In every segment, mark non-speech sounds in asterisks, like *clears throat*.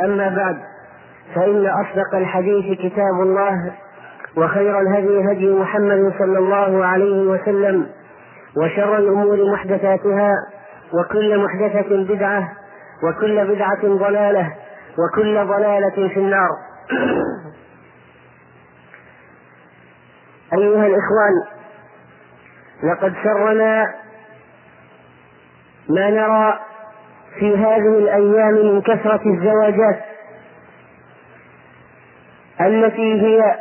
أما بعد فإن أصدق الحديث كتاب الله وخير الهدي هدي محمد صلى الله عليه وسلم وشر الأمور محدثاتها وكل محدثة بدعة وكل بدعة ضلالة وكل ضلالة في النار. أيها الإخوان لقد سرنا ما نرى في هذه الأيام من كثرة الزواجات التي هي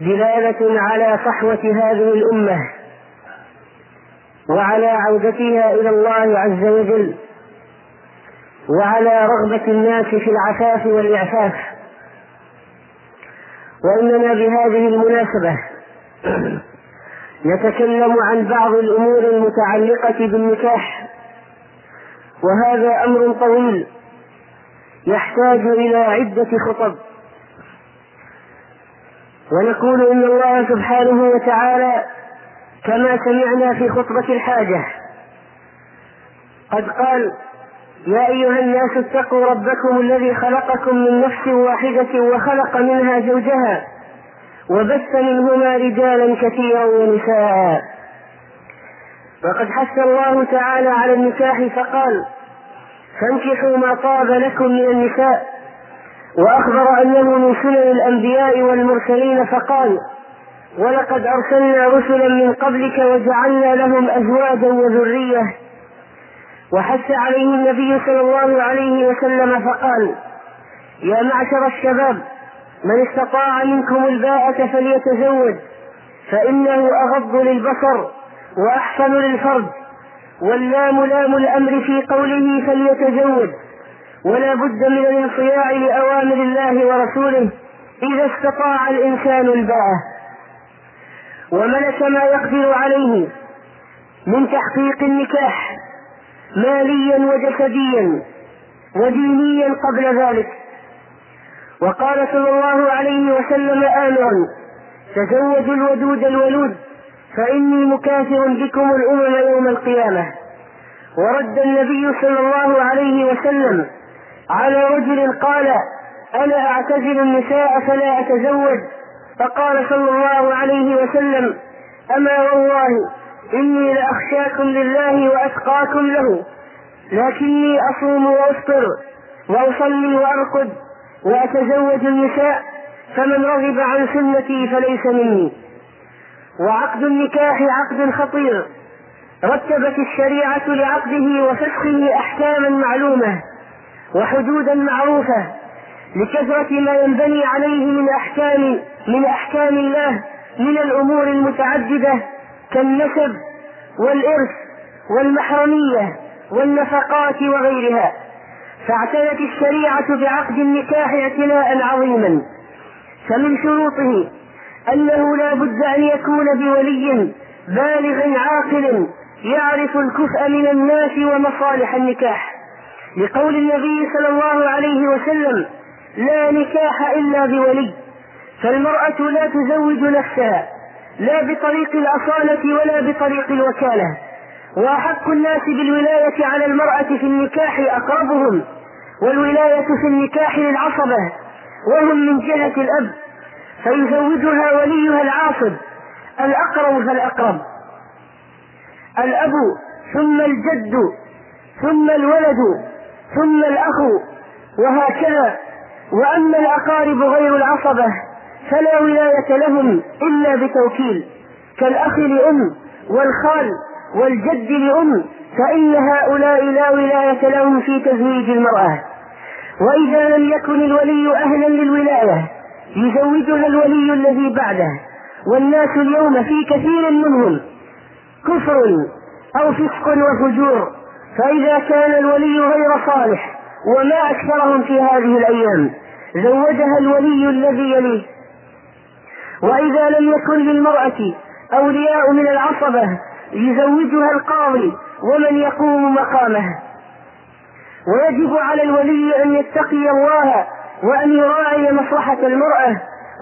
دلالة على صحوة هذه الأمة وعلى عودتها إلى الله عز وجل وعلى رغبة الناس في العفاف والإعفاف. وإننا بهذه المناسبة نتكلم عن بعض الأمور المتعلقة بالنكاح وهذا أمر طويل يحتاج إلى عدة خطب. ونقول إن الله سبحانه وتعالى كما سمعنا في خطبة الحاجة قد قال يا أيها الناس اتقوا ربكم الذي خلقكم من نفس واحدة وخلق منها زوجها وبث منهما رجالا كثيرا ونساء. وقد حث الله تعالى على النكاح فقال فانكحوا ما طاب لكم من النساء. وأخبر انه من سنن الأنبياء والمرسلين فقال ولقد أرسلنا رسلا من قبلك وجعلنا لهم أزواجا وذرية. وحث عليه النبي صلى الله عليه وسلم فقال يا معشر الشباب من استطاع منكم الباءة فليتزوج فإنه أغض للبصر وأحسن للفرج واللام لام الأمر في قوله فليتزوج. ولا بد من الانصياع لأوامر الله ورسوله إذا استطاع الإنسان الباءة. وملك ما يقدر عليه من تحقيق النكاح ماليا وجسديا ودينيا قبل ذلك. وقال صلى الله عليه وسلم آمرا تزوجوا الودود الولود فإني مكافر بكم الأمم يوم القيامة. ورد النبي صلى الله عليه وسلم على رجل قال أنا أعتزل النساء فلا أتزوج؟ فقال صلى الله عليه وسلم أما والله إني لأخشاكم لله وأتقاكم له لكني أصوم وأفطر وأصلي وأرقد. وأتزوج النساء فمن رغب عن سنتي فليس مني. وعقد النكاح عقد خطير. رتبت الشريعة لعقده وفسخه أحكاما معلومة وحدودا معروفة لكثرة ما ينبني عليه من أحكام من أحكام الله من الأمور المتعددة كالنسب والإرث والمحرمية والنفقات وغيرها. فاعتنت الشريعة بعقد النكاح اعتناء عظيما. فمن شروطه أنه لا بد أن يكون بولي بالغ عاقل يعرف الكفء من الناس ومصالح النكاح. لقول النبي صلى الله عليه وسلم لا نكاح إلا بولي. فالمرأة لا تزوج نفسها لا بطريق الأصالة ولا بطريق الوكالة. وأحق الناس بالولاية على المرأة في النكاح أقربهم والولاية في النكاح للعصبة وهم من جهة الأب. فيزوجها وليها العاصب الأقرب فالأقرب. الأب ثم الجد ثم الولد ثم الأخ وهكذا. وأما الأقارب غير العصبة فلا ولاية لهم إلا بتوكيل. كالأخ لأم والخال والجد لأم فإن هؤلاء لا ولاية لهم في تزويج المرأة. وإذا لم يكن الولي أهلا للولاية يزوجها الولي الذي بعده. والناس اليوم في كثير منهم كفر أو فسق وفجور. فإذا كان الولي غير صالح وما أكثرهم في هذه الأيام زوجها الولي الذي يليه. وإذا لم يكن للمرأة أولياء من العصبة يزوجها القاضي ومن يقوم مقامه. ويجب على الولي أن يتقي الله وأن يراعي مصلحة المرأة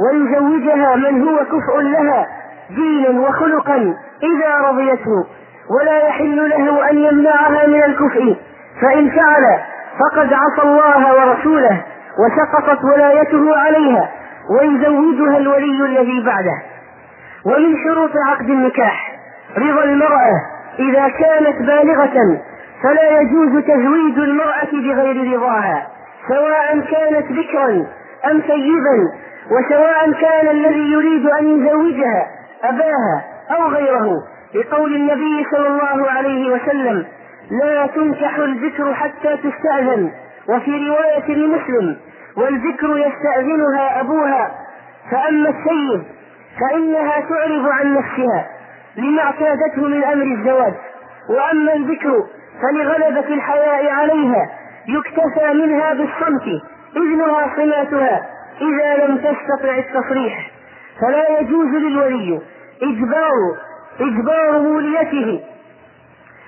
ويزوجها من هو كفء لها دينا وخلقا إذا رضيته. ولا يحل له أن يمنعها من الكفء. فإن فعل فقد عصى الله ورسوله وسقطت ولايته عليها ويزوجها الولي الذي بعده. ومن شروط عقد النكاح رضا المرأة إذا كانت بالغة فلا يجوز تزويج المرأة بغير رضاها سواء كانت ذكرا أم سيبا وسواء كان الذي يريد أن يزوجها أباها أو غيره. لقول النبي صلى الله عليه وسلم لا تنكح الذكر حتى تستأذن. وفي رواية لمسلم والذكر يستأذنها أبوها فأما السيد فإنها تعرض عن نفسها لما اعتادته من أمر الزواج. وأما الذكر فلغلبة الحياء عليها يكتفى منها بالصمت إذنها صماتها إذا لم تستطع التصريح. فلا يجوز للولي إجبار إجبار موليته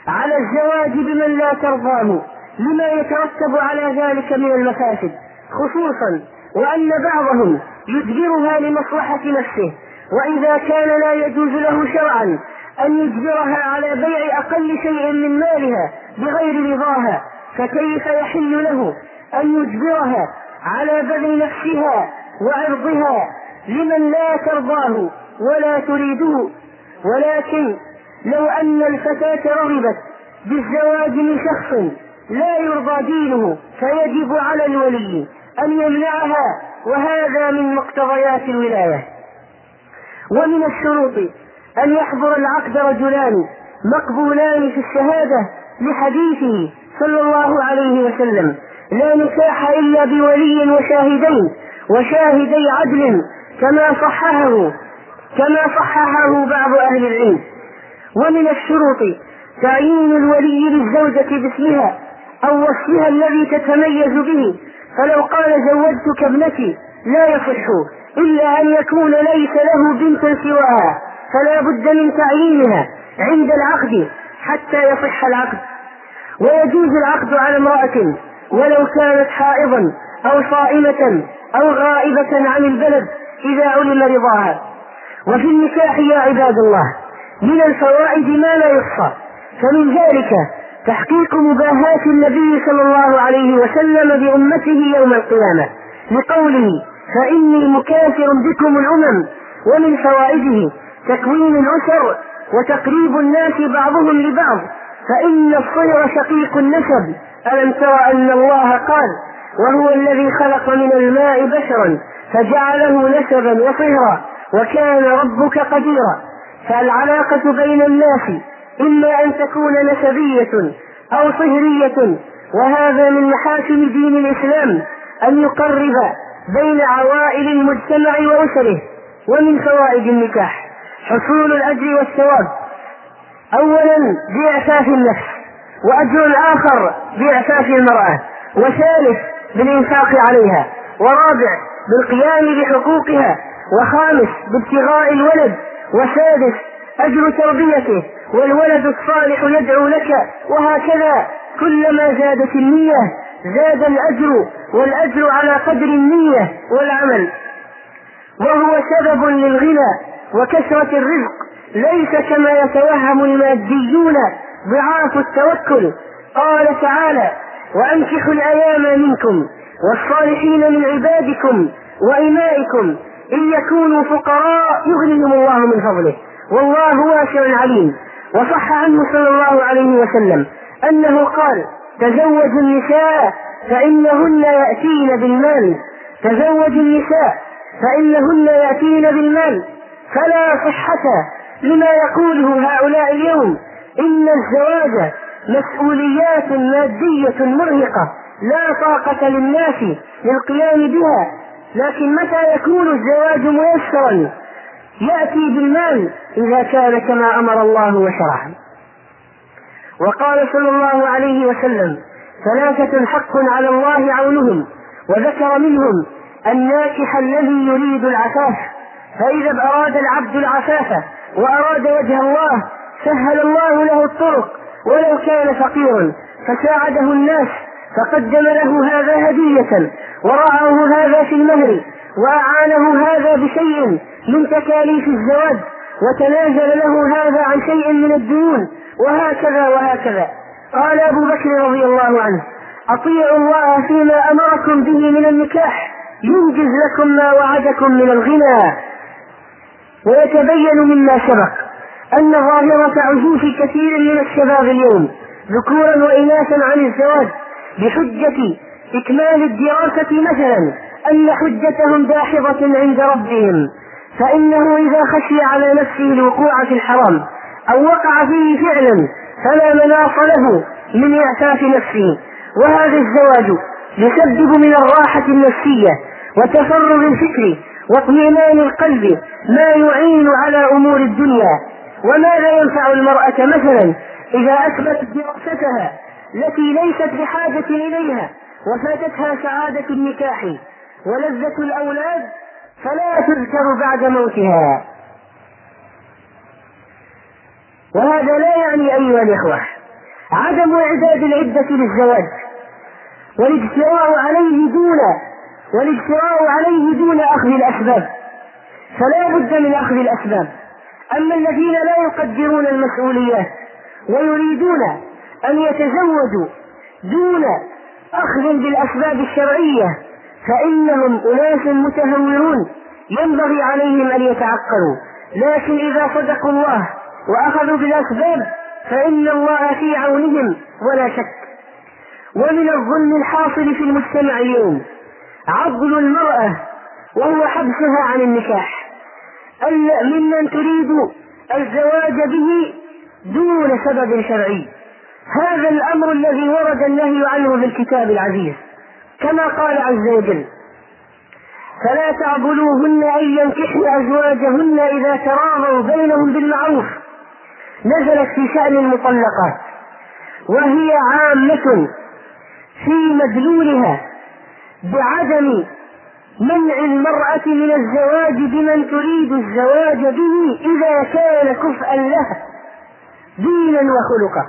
على الزواج بمن لا ترضاه لما يترتب على ذلك من المفاسد خصوصا وأن بعضهم يجبرها لمصلحة نفسه وإذا كان لا يجوز له شرعا أن يجبرها على بيع أقل شيء من مالها بغير رضاها فكيف يحل له أن يجبرها على بذل نفسها وعرضها لمن لا ترضاه ولا تريده؟ ولكن لو أن الفتاة رغبت بالزواج من شخص لا يرضى دينه فيجب على الولي أن يمنعها وهذا من مقتضيات الولاية. ومن الشروط أن يحضر العقد رجلان مقبولان في الشهادة لحديثه صلى الله عليه وسلم. لا نكاح إلا بولي وشاهدين وشاهدي عدل كما صححه كما صححه بعض أهل العلم. ومن الشروط تعيين الولي للزوجة باسمها أو وصفها الذي تتميز به. فلو قال زوجتك ابنتي لا يصح إلا أن يكون ليس له بنت سواها. فلا بد من تعيينها عند العقد حتى يصح العقد. ويجوز العقد على امرأة ولو كانت حائضا أو صائمة أو غائبة عن البلد إذا علم رضاها. وفي النكاح يا عباد الله من الفوائد ما لا يحصى فمن ذلك تحقيق مباهاة النبي صلى الله عليه وسلم بأمته يوم القيامة لقوله فإني مكافر بكم الأمم ومن فوائده تكوين الأسر وتقريب الناس بعضهم لبعض فإن الصهر شقيق النسب ألم تر أن الله قال وهو الذي خلق من الماء بشرا فجعله نسبا وصهرا وكان ربك قديرا فالعلاقة بين الناس إما أن تكون نسبية أو صهرية وهذا من محاسن دين الإسلام أن يقرب بين عوائل المجتمع وأسره ومن فوائد النكاح. حصول الأجر والثواب. أولا بإعفاف النفس وأجر آخر بإعفاف المرأة وثالث بالإنفاق عليها ورابع بالقيام بحقوقها وخامس بابتغاء الولد وسادس أجر تربيته والولد الصالح يدعو لك وهكذا كلما زادت النية زاد الأجر والأجر على قدر النية والعمل. وهو سبب للغنى وكثرة الرزق. ليس كما يتوهم الماديون ضعاف التوكل. قال تعالى وأنكحوا الأيام منكم والصالحين من عبادكم وإمائكم إن يكونوا فقراء يغنيهم الله من فضله. والله واسع عليم. وصح عنه صلى الله عليه وسلم أنه قال تزوجوا النساء فإنهن يأتين بالمال. تزوجوا النساء فإنهن يأتين بالمال. فلا صحة لما يقوله هؤلاء اليوم. إن الزواج مسؤوليات مادية مرهقة لا طاقة للناس للقيام بها. لكن متى يكون الزواج ميسرا؟ يأتي بالمال إذا كان كما أمر الله وشرع وقال صلى الله عليه وسلم ثلاثة حق على الله عونهم. وذكر منهم الناكح الذي يريد العفاف. فإذا أراد العبد العفاف وأراد وجه الله سهل الله له الطرق ولو كان فقيرا. فساعده الناس فقدم له هذا هدية ورعاه هذا في المهر وأعانه هذا بشيء من تكاليف الزواج وتنازل له هذا عن شيء من الديون وهكذا وهكذا. قال أبو بكر رضي الله عنه أطيعوا الله فيما أمركم به من النكاح ينجز لكم ما وعدكم من الغنى. ويتبين مما سبق أن ظاهرة عزوف كثير من الشباب اليوم ذكورا وإناثا عن الزواج بحجة إكمال الدراسة مثلا أن حجتهم داحضة عند ربهم فإنه إذا خشي على نفسه الوقوع في الحرام أو وقع فيه فعلا فلا مناص له من إعفاف نفسه. وهذا الزواج يسبب من الراحة النفسية وتفرغ الفكر واطمئنان القلب ما يعين على أمور الدنيا وماذا ينفع المرأة مثلا إذا أثبتت دراستها التي ليست بحاجة إليها وفاتتها سعادة النكاح ولذة الأولاد فلا تذكر بعد موتها. وهذا لا يعني أيها الإخوة عدم إعداد العدة للزواج والاجتراء عليه دون والاجتراء عليه دون أخذ الأسباب فلا بد من أخذ الأسباب. أما الذين لا يقدرون المسؤوليات ويريدون أن يتزوجوا دون أخذ بالأسباب الشرعية فإنهم أناس متهورون ينبغي عليهم أن يتعقلوا. لكن إذا صدقوا الله وأخذوا بالأسباب فإن الله في عونهم ولا شك. ومن الظلم الحاصل في المجتمع اليوم عضل المرأة وهو حبسها عن النكاح. ممن تريد الزواج به دون سبب شرعي. هذا الأمر الذي ورد النهي عنه في الكتاب العزيز. كما قال عز وجل فلا تعبدوهن أن ينكحن أزواجهن إذا تراضوا بينهم بالمعروف. نزلت في شأن المطلقات وهي عامة في مدلولها بعدم منع المرأة من الزواج بمن تريد الزواج به إذا كان كفءا لها دينا وخلقا.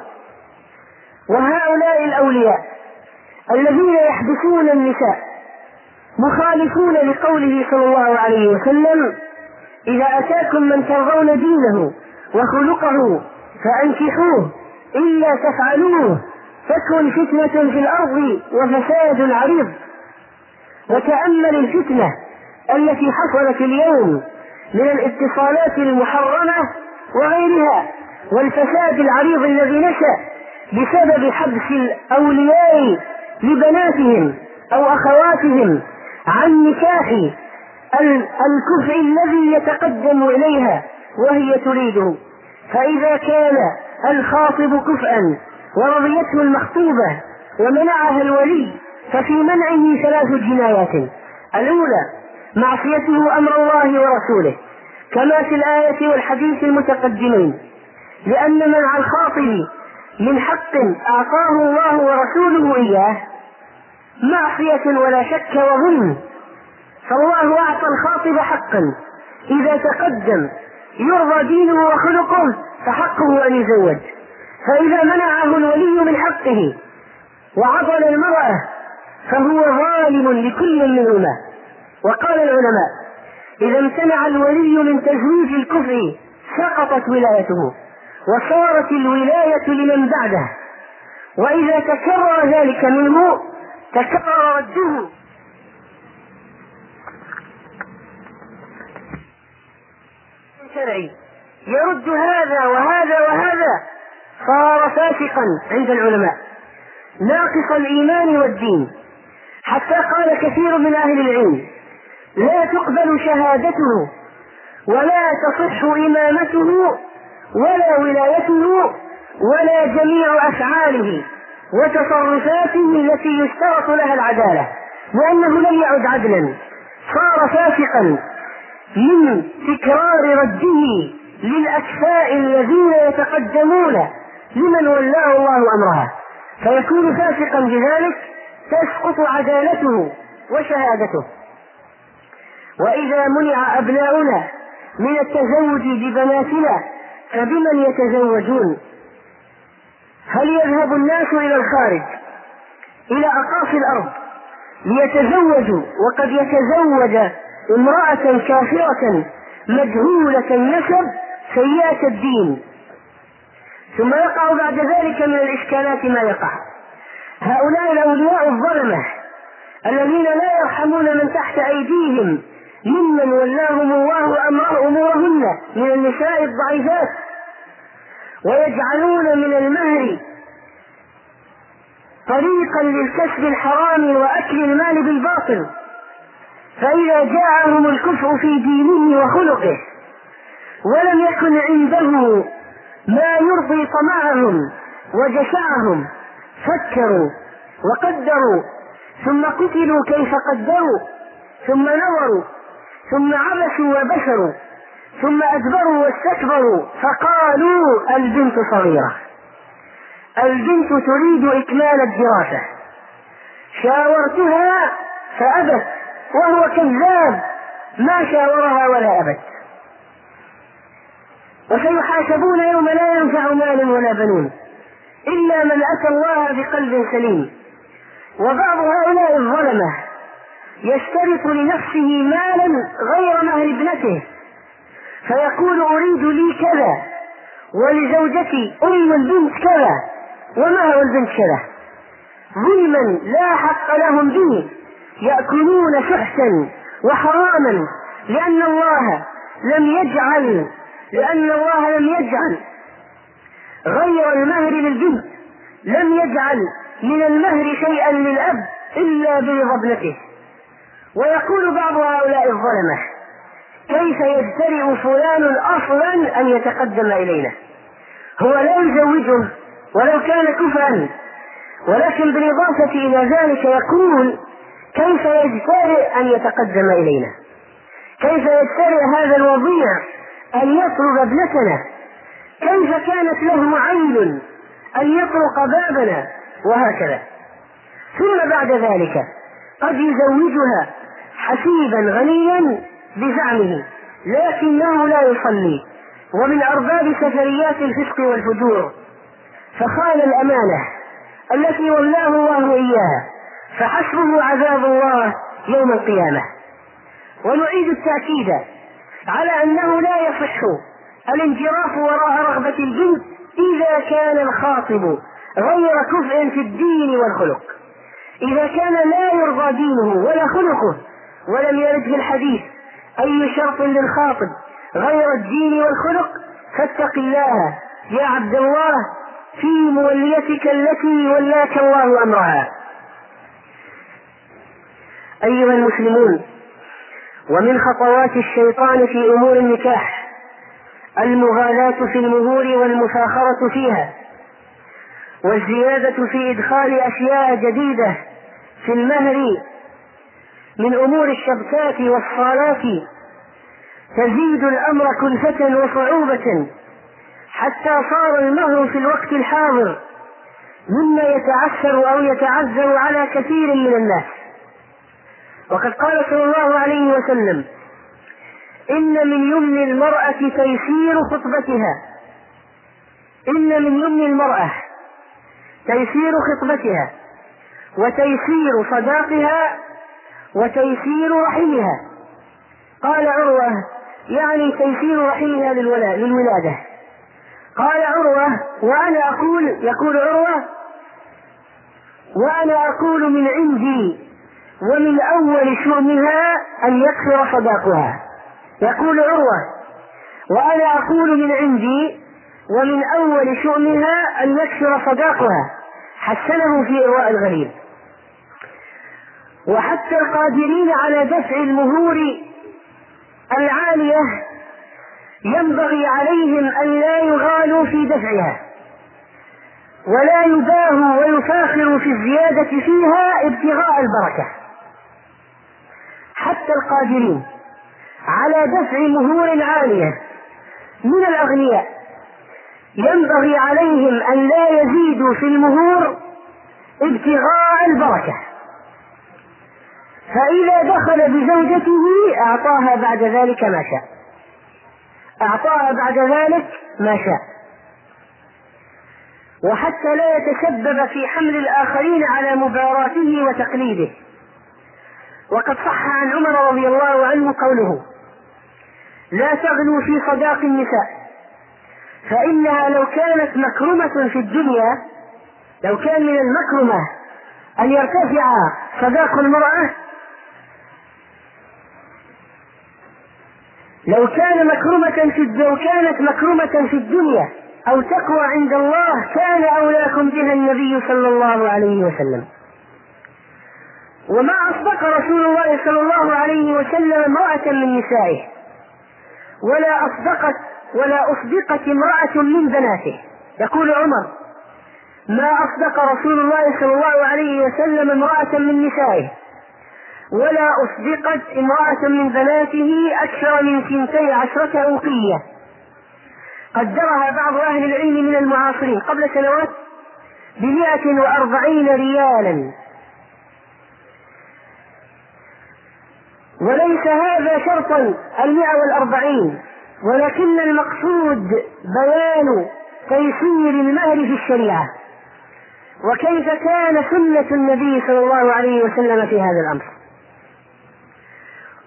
وهؤلاء الأولياء الذين يحدثون النساء مخالفون لقوله صلى الله عليه وسلم إذا أتاكم من ترضون دينه وخلقه فأنكحوه إلا تفعلوه تكن فتنة في الأرض وفساد عريض. وتأمل الفتنة التي حصلت اليوم من الاتصالات المحرمة وغيرها والفساد العريض الذي نشأ بسبب حبس الأولياء لبناتهم أو أخواتهم عن نكاح الكفء الذي يتقدم إليها وهي تريده. فإذا كان الخاطب كفءا ورضيته المخطوبة ومنعها الولي ففي منعه ثلاث جنايات. الأولى معصيته أمر الله ورسوله كما في الآية والحديث المتقدمين لأن منع الخاطب من حق أعطاه الله ورسوله إياه معصية ولا شك وظلم. فالله أعطى الخاطب حقا. إذا تقدم يرضى دينه وخلقه فحقه أن يزوج. فإذا منعه الولي من حقه وعضل المرأة فهو ظالم لكل منهما وقال العلماء إذا امتنع الولي من تزويج الكفر سقطت ولايته وصارت الولاية لمن بعده. وإذا تكرر ذلك منه تكرر رده شرعي يرد هذا وهذا وهذا صار فاسقا عند العلماء. ناقص الإيمان والدين. حتى قال كثير من أهل العلم لا تقبل شهادته ولا تصح إمامته ولا ولايته ولا جميع أفعاله وتصرفاته التي يشترط لها العدالة لأنه لم يعد عدلا. صار فاسقا من تكرار رده للأكفاء الذين يتقدمون لمن ولاه الله أمرها. فيكون فاسقا بذلك تسقط عدالته وشهادته. وإذا منع أبناؤنا من التزوج ببناتنا فبمن يتزوجون؟ هل يذهب الناس إلى الخارج إلى أقاصي الأرض ليتزوجوا؟ وقد يتزوج امرأة كافرة مجهولة النسب سيئة الدين. ثم يقع بعد ذلك من الإشكالات ما يقع. هؤلاء الأولياء الظلمة الذين لا يرحمون من تحت أيديهم ممن ولاهم الله أمره أمورهن من النساء الضعيفات ويجعلون من المهر طريقا للكسب الحرام وأكل المال بالباطل. فإذا جاءهم الكفر في دينه وخلقه ولم يكن عنده ما يرضي طمعهم وجشعهم فكروا وقدروا ثم قتلوا كيف قدروا ثم نظروا ثم عبسوا وبشروا ثم أدبروا واستكبروا فقالوا البنت صغيرة. البنت تريد إكمال الدراسة. شاورتها فأبت وهو كذاب ما شاورها ولا أبت. وسيحاسبون يوم لا ينفع مال ولا بنون. إلا من أتى الله بقلب سليم. وبعض هؤلاء الظلمة يشترط لنفسه مالا غير مهر ابنته. فيقول أريد لي كذا ولزوجتي أم البنت كذا ومهر البنت كذا؟ ظلما لا حق لهم به يأكلون سحتا وحراما لأن الله لم يجعل لأن الله لم يجعل غير المهر للبنت لم يجعل من المهر شيئا للأب إلا برضا ابنته ويقول بعض هؤلاء الظلمة كيف يجترئ فلان أصلا أن يتقدم إلينا؟ هو لا يزوجه ولو كان كفءا ولكن بالإضافة إلى ذلك يقول كيف يجترئ أن يتقدم إلينا؟ كيف يجترئ هذا الوضيع أن يطلب ابنتنا كيف كانت له عين أن يطرق بابنا وهكذا. ثم بعد ذلك قد يزوجها حسيبا غنيا بزعمه لكنه لا يصلي ومن أرباب سفريات الفسق والفجور. فخان الأمانة التي ولاه الله إياها فحسبه عذاب الله يوم القيامة. ونعيد التأكيد على أنه لا يصح الانجراف وراء رغبة البنت إذا كان الخاطب غير كفء في الدين والخلق. إذا كان لا يرضى دينه ولا خلقه ولم يرد في الحديث أي شرط للخاطب غير الدين والخلق فاتق الله يا عبد الله في موليتك التي ولاك الله أمرها. أيها المسلمون ومن خطوات الشيطان في أمور النكاح المغالاة في المهور والمفاخرة فيها والزيادة في إدخال أشياء جديدة في المهر من أمور الشبكات والصالات تزيد الأمر كلفة وصعوبة حتى صار المهر في الوقت الحاضر مما يتعثر أو يتعذر على كثير من الناس. وقد قال صلى الله عليه وسلم إن من يمن المرأة تيسير خطبتها. إن من يمن المرأة تيسير خطبتها وتيسير صداقها وتيسير رحمها. قال عروة يعني تيسير رحمها للولادة. قال عروة وأنا أقول يقول عروة وأنا أقول من عندي ومن أول شؤمها أن يكثر صداقها. يقول عروة وأنا أقول من عندي ومن أول شؤمها أن يكثر صداقها حسنه في إرواء الغريب. وحتى القادرين على دفع المهور العالية ينبغي عليهم أن لا يغالوا في دفعها ولا يباهوا ويفاخروا في الزيادة فيها ابتغاء البركة. حتى القادرين. على دفع مهور عالية من الأغنياء. ينبغي عليهم أن لا يزيدوا في المهور ابتغاء البركة. فإذا دخل بزوجته أعطاها بعد ذلك ما شاء. أعطاها بعد ذلك ما شاء. وحتى لا يتسبب في حمل الآخرين على مباراته وتقليده. وقد صح عن عمر رضي الله عنه قوله لا تغلوا في صداق النساء فإنها لو كانت مكرمة في الدنيا لو كان من المكرمة أن يرتفع صداق المرأة لو كان مكرمة في لو كانت مكرمة في الدنيا أو تقوى عند الله كان أولاكم بها النبي صلى الله عليه وسلم. وما أصدق رسول الله صلى الله عليه وسلم امرأة من نسائه. ولا أصدقت ولا أصدقت امرأة من بناته. يقول عمر ما أصدق رسول الله صلى الله عليه وسلم امرأة من نسائه. ولا أصدقت امرأة من بناته أكثر من ثنتي عشرة أوقية. قدرها بعض أهل العلم من المعاصرين قبل سنوات بمئة وأربعين ريالا. وليس هذا شرطا المئة والأربعين. ولكن المقصود بيان تيسير المهر في الشريعة. وكيف كان سنة النبي صلى الله عليه وسلم في هذا الأمر؟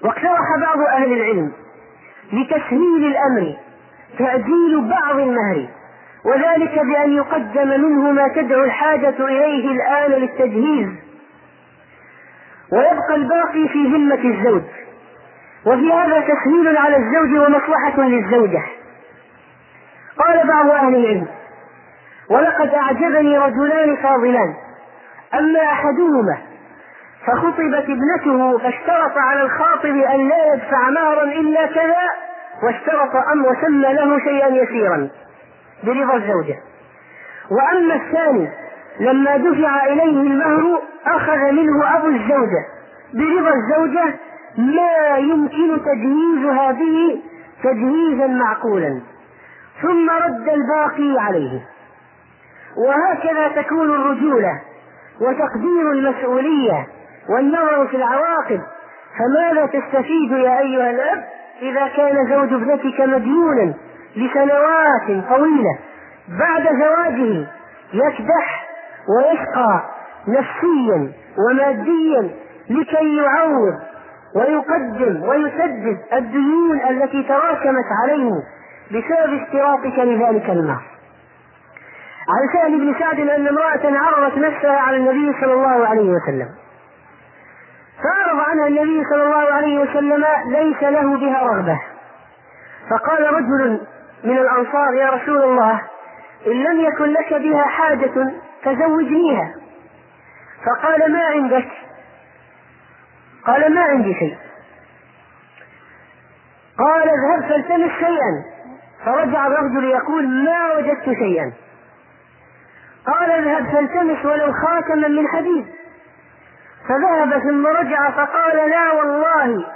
واقترح بعض أهل العلم لتسهيل الأمر تعجيل بعض المهر وذلك بأن يقدم منه ما تدعو الحاجة إليه الآن للتجهيز. ويبقى الباقي في ذمة الزوج. وفي هذا تسهيل على الزوج ومصلحة للزوجة. قال بعض أهل العلم ولقد أعجبني رجلان فاضلان. أما أحدهما فخطبت ابنته فاشترط على الخاطب أن لا يدفع مهرا إلا كذا واشترط أم وسمى له شيئا يسيرا برضا الزوجة. وأما الثاني لما دفع إليه المهر أخذ منه أبو الزوجة. برضا الزوجة ما يمكن تجهيزها به تجهيزا معقولا. ثم رد الباقي عليه. وهكذا تكون الرجولة وتقدير المسؤولية والنظر في العواقب. فماذا تستفيد يا أيها الأب إذا كان زوج ابنتك مديونا لسنوات طويلة بعد زواجه؟ يكدح ويشقى. نفسيا وماديا لكي يعوض ويقدم ويسدد الديون التي تراكمت عليه بسبب اشتراطك لذلك المال عن سهل بن سعد أن امرأة عرضت نفسها على النبي صلى الله عليه وسلم. فأعرض عنها النبي صلى الله عليه وسلم ليس له بها رغبة. فقال رجل من الأنصار يا رسول الله إن لم يكن لك بها حاجة فزوجنيها. فقال ما عندك؟ قال ما عندي شيء. قال اذهب فالتمس شيئا. فرجع الرجل يقول ما وجدت شيئا. قال اذهب فالتمس ولو خاتما من حديد. فذهب ثم رجع فقال لا والله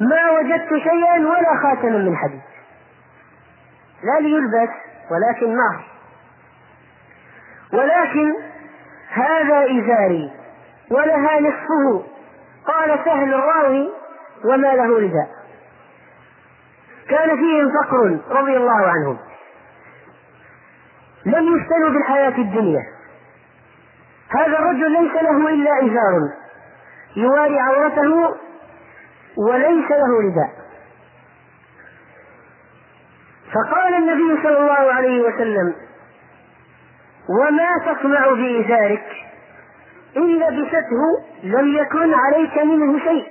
ما وجدت شيئا ولا خاتما من حديد. لا ليلبس ولكن مهر ولكن هذا إزاري ولها نصفه. قال سهل الراوي وما له رداء كان فيهم فقر رضي الله عنهم. لم يفتنوا بالحياة الدنيا. هذا الرجل ليس له إلا إزار. يواري عورته وليس له رداء فقال النبي صلى الله عليه وسلم وما تصنع بإزارك إن لبسته لم يكن عليك منه شيء.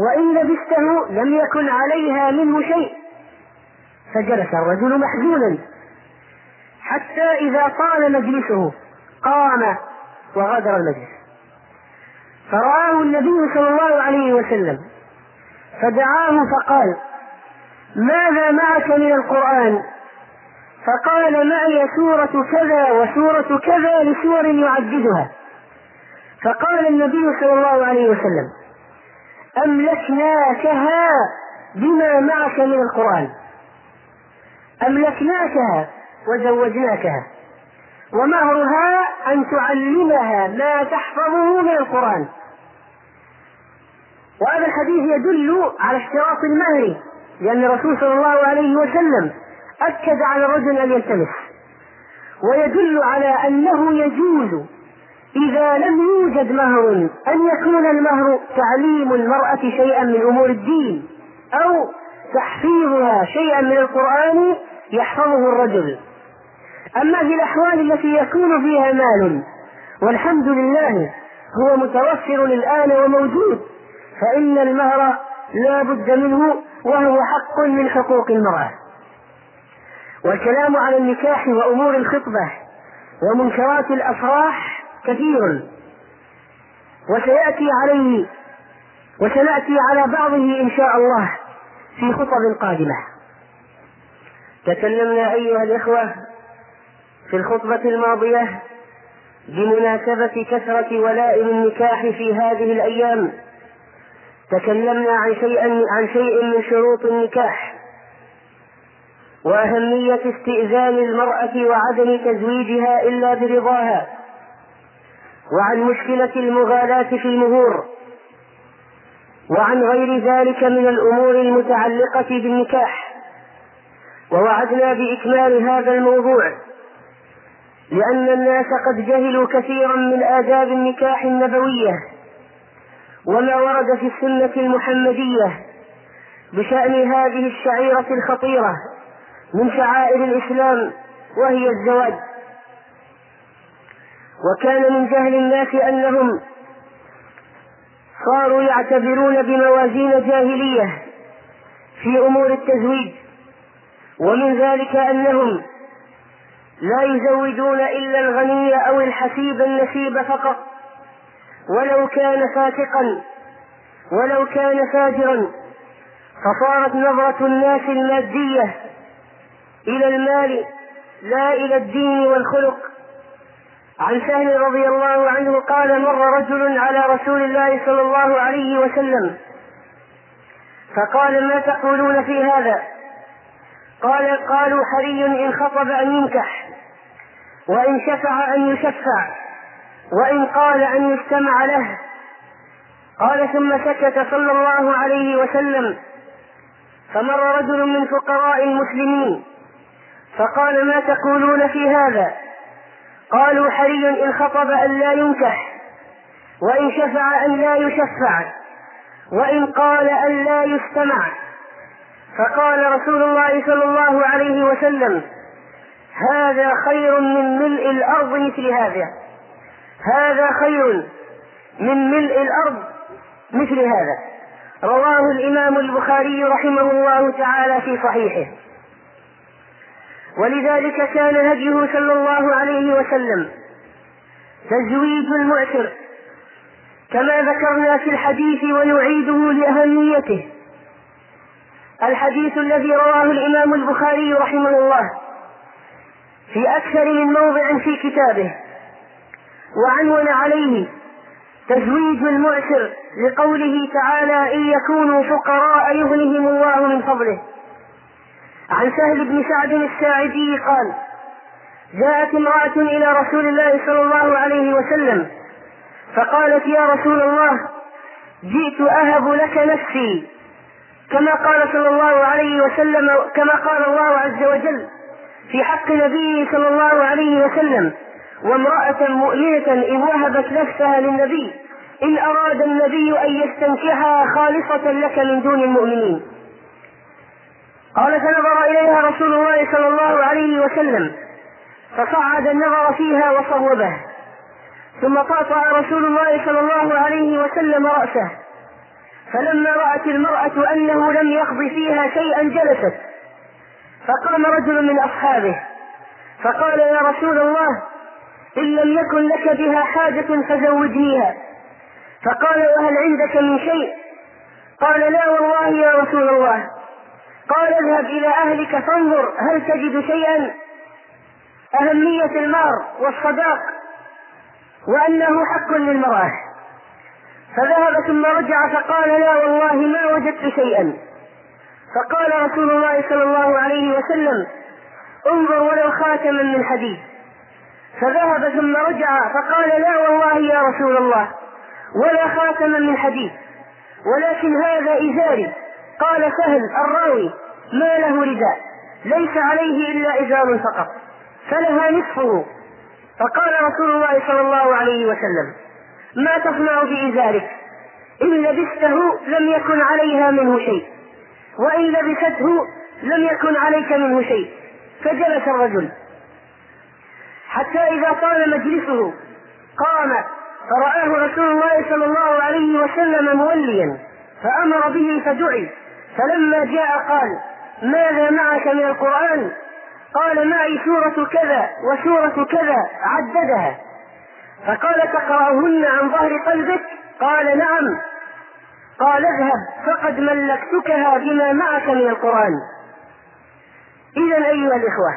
وإن لبسته لم يكن عليها منه شيء. فجلس الرجل محزونا. حتى إذا طال مجلسه قام وغادر المجلس. فرآه النبي صلى الله عليه وسلم فدعاه فقال ماذا معك من القرآن؟ فقال معي سورة كذا وسورة كذا لسور يعددها. فقال النبي صلى الله عليه وسلم أملكناكها بما معك من القرآن. أملكناكها وزوجناكها. ومهرها أن تعلمها ما تحفظه من القرآن. وهذا الحديث يدل على اشتراط المهر لأن الرسول صلى الله عليه وسلم أكد على الرجل أن يلتمس ويدل على أنه يجوز إذا لم يوجد مهر أن يكون المهر تعليم المرأة شيئا من أمور الدين أو تحفيظها شيئا من القرآن يحفظه الرجل. أما في الأحوال التي يكون فيها مال والحمد لله هو متوفر الآن وموجود فإن المهر لا بد منه وهو حق من حقوق المرأة. والكلام على النكاح وأمور الخطبة ومنكرات الأفراح كثير. وسيأتي عليه وسنأتي على بعضه إن شاء الله في خطب قادمة. تكلمنا أيها الإخوة في الخطبة الماضية بمناسبة كثرة ولائم النكاح في هذه الأيام. تكلمنا عن شيء عن شيء من شروط النكاح. وأهمية استئذان المرأة وعدم تزويجها إلا برضاها. وعن مشكلة المغالاة في المهور. وعن غير ذلك من الأمور المتعلقة بالنكاح. ووعدنا بإكمال هذا الموضوع. لأن الناس قد جهلوا كثيرا من آداب النكاح النبوية. وما ورد في السنة المحمدية بشأن هذه الشعيرة الخطيرة من شعائر الإسلام وهي الزواج. وكان من جهل الناس أنهم صاروا يعتبرون بموازين جاهلية في أمور التزويج ومن ذلك أنهم لا يزوجون إلا الغني أو الحسيب النسيب فقط. ولو كان فاتقا ولو كان فاجرا فصارت نظرة الناس المادية إلى المال لا إلى الدين والخلق. عن سهل رضي الله عنه قال مر رجل على رسول الله صلى الله عليه وسلم فقال ما تقولون في هذا؟ قال قالوا حري إن خطب أن ينكح وإن شفع أن يشفع وإن قال أن يستمع له. قال ثم سكت صلى الله عليه وسلم فمر رجل من فقراء المسلمين فقال ما تقولون في هذا؟ قالوا حري إن خطب أن لا ينكح وإن شفع أن لا يشفع وإن قال أن لا يستمع. فقال رسول الله صلى الله عليه وسلم هذا خير من ملء الأرض مثل هذا. هذا خير من ملء الأرض مثل هذا. رواه الإمام البخاري رحمه الله تعالى في صحيحه. ولذلك كان هديه صلى الله عليه وسلم تزويج المعسر كما ذكرنا في الحديث ونعيده لأهميته. الحديث الذي رواه الإمام البخاري رحمه الله في أكثر من موضع في كتابه وعنون عليه تزويج المعسر لقوله تعالى إن يكونوا فقراء يغنهم الله من فضله عن سهل بن سعد الساعدي قال جاءت امرأة إلى رسول الله صلى الله عليه وسلم فقالت يا رسول الله جئت أهب لك نفسي. كما قال صلى الله عليه وسلم كما قال الله عز وجل في حق نبيه صلى الله عليه وسلم وامرأة مؤمنة إن وهبت نفسها للنبي إن أراد النبي أن يستنكحها خالصة لك من دون المؤمنين. قال فنظر إليها رسول الله صلى الله عليه وسلم فصعد النظر فيها وصوبه ثم قاطع رسول الله صلى الله عليه وسلم رأسه فلما رأت المرأة أنه لم يقض فيها شيئا جلست فقام رجل من أصحابه فقال يا رسول الله إن لم يكن لك بها حاجة فزوجنيها فقال وهل عندك من شيء؟ قال لا والله يا رسول الله. قال اذهب إلى أهلك فانظر هل تجد شيئا. أهمية المهر والصداق وأنه حق للمرأة. فذهب ثم رجع فقال لا والله ما وجدت شيئا. فقال رسول الله صلى الله عليه وسلم انظر ولو خاتما من حديد. فذهب ثم رجع فقال لا والله يا رسول الله ولا خاتما من حديد. ولكن هذا إزاري. قال سهل الراوي ما له رداء ليس عليه إلا إزار فقط فلها نصفه. فقال رسول الله صلى الله عليه وسلم ما تصنع بإزارك إن لبسته لم يكن عليها منه شيء وإن لبسته لم يكن عليك منه شيء فجلس الرجل. حتى إذا طال مجلسه قام فرآه رسول الله صلى الله عليه وسلم موليا فأمر به فدعي. فلما جاء قال ماذا معك من القرآن؟ قال معي سورة كذا وسورة كذا عددها. فقال تقرأهن عن ظهر قلبك؟ قال نعم. قال اذهب فقد ملكتكها بما معك من القرآن. إذا أيها الإخوة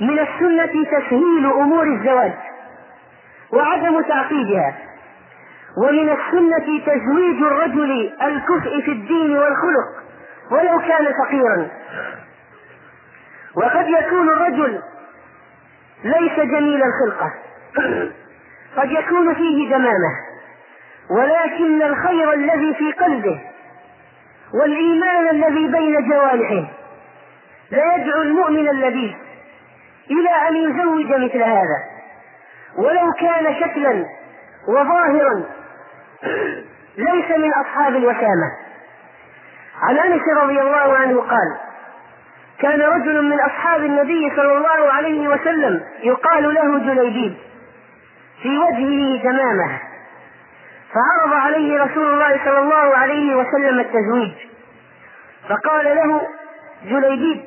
من السنة تسهيل أمور الزواج وعدم تعقيدها. ومن السنة تزويج الرجل الكفء في الدين والخلق ولو كان فقيرا. وقد يكون الرجل ليس جميل الخلقة. قد يكون فيه دمامة ولكن الخير الذي في قلبه والإيمان الذي بين جوارحه ليدعو المؤمن اللذيذ إلى أن يزوج مثل هذا. ولو كان شكلا وظاهرا ليس من أصحاب الوسامة عن أنس رضي الله عنه قال كان رجل من أصحاب النبي صلى الله عليه وسلم يقال له جليبيب في وجهه تمامه فعرض عليه رسول الله صلى الله عليه وسلم التزويج فقال له جليبيب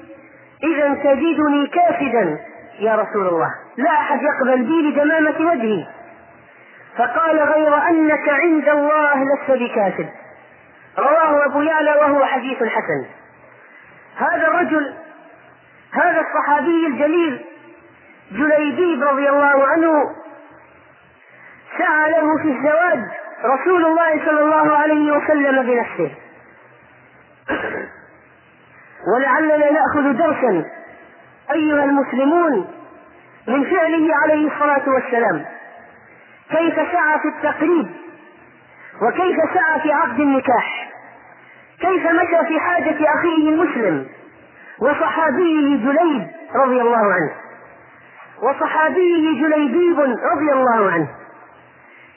إذا تجدني كافدا يا رسول الله لا أحد يقبل بي لدمامة وجهي. فقال غير أنك عند الله لست بكافر رواه أبو يعلى وهو حديث حسن. هذا الرجل هذا الصحابي الجليل جليبيب رضي الله عنه سعى له في الزواج رسول الله صلى الله عليه وسلم بنفسه. ولعلنا نأخذ درسا أيها المسلمون من فعله عليه الصلاة والسلام. كيف سعى في التقريب؟ وكيف سعى في عقد النكاح؟ كيف مشى في حاجة أخيه المسلم؟ وصحابيه جليب رضي الله عنه. وصحابيه جليبيب رضي الله عنه.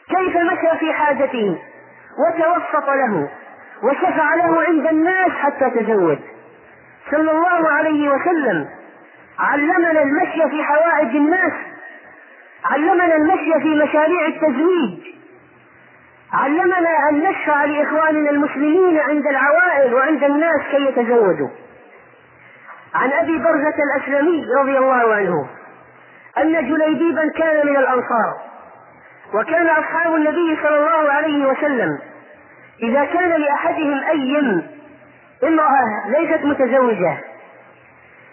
كيف مشى في حاجته؟ وتوسط له. وشفع له عند الناس حتى تزوج. صلى الله عليه وسلم علمنا المشي في حوائج الناس علمنا المشي في مشاريع التزويج. علمنا أن نشفع لإخواننا المسلمين عند العوائل وعند الناس كي يتزوجوا. عن أبي برزة الأسلمي رضي الله عنه أن جليبيبا كان من الأنصار وكان أصحاب النبي صلى الله عليه وسلم إذا كان لأحدهم أيم امرأة ليست متزوجة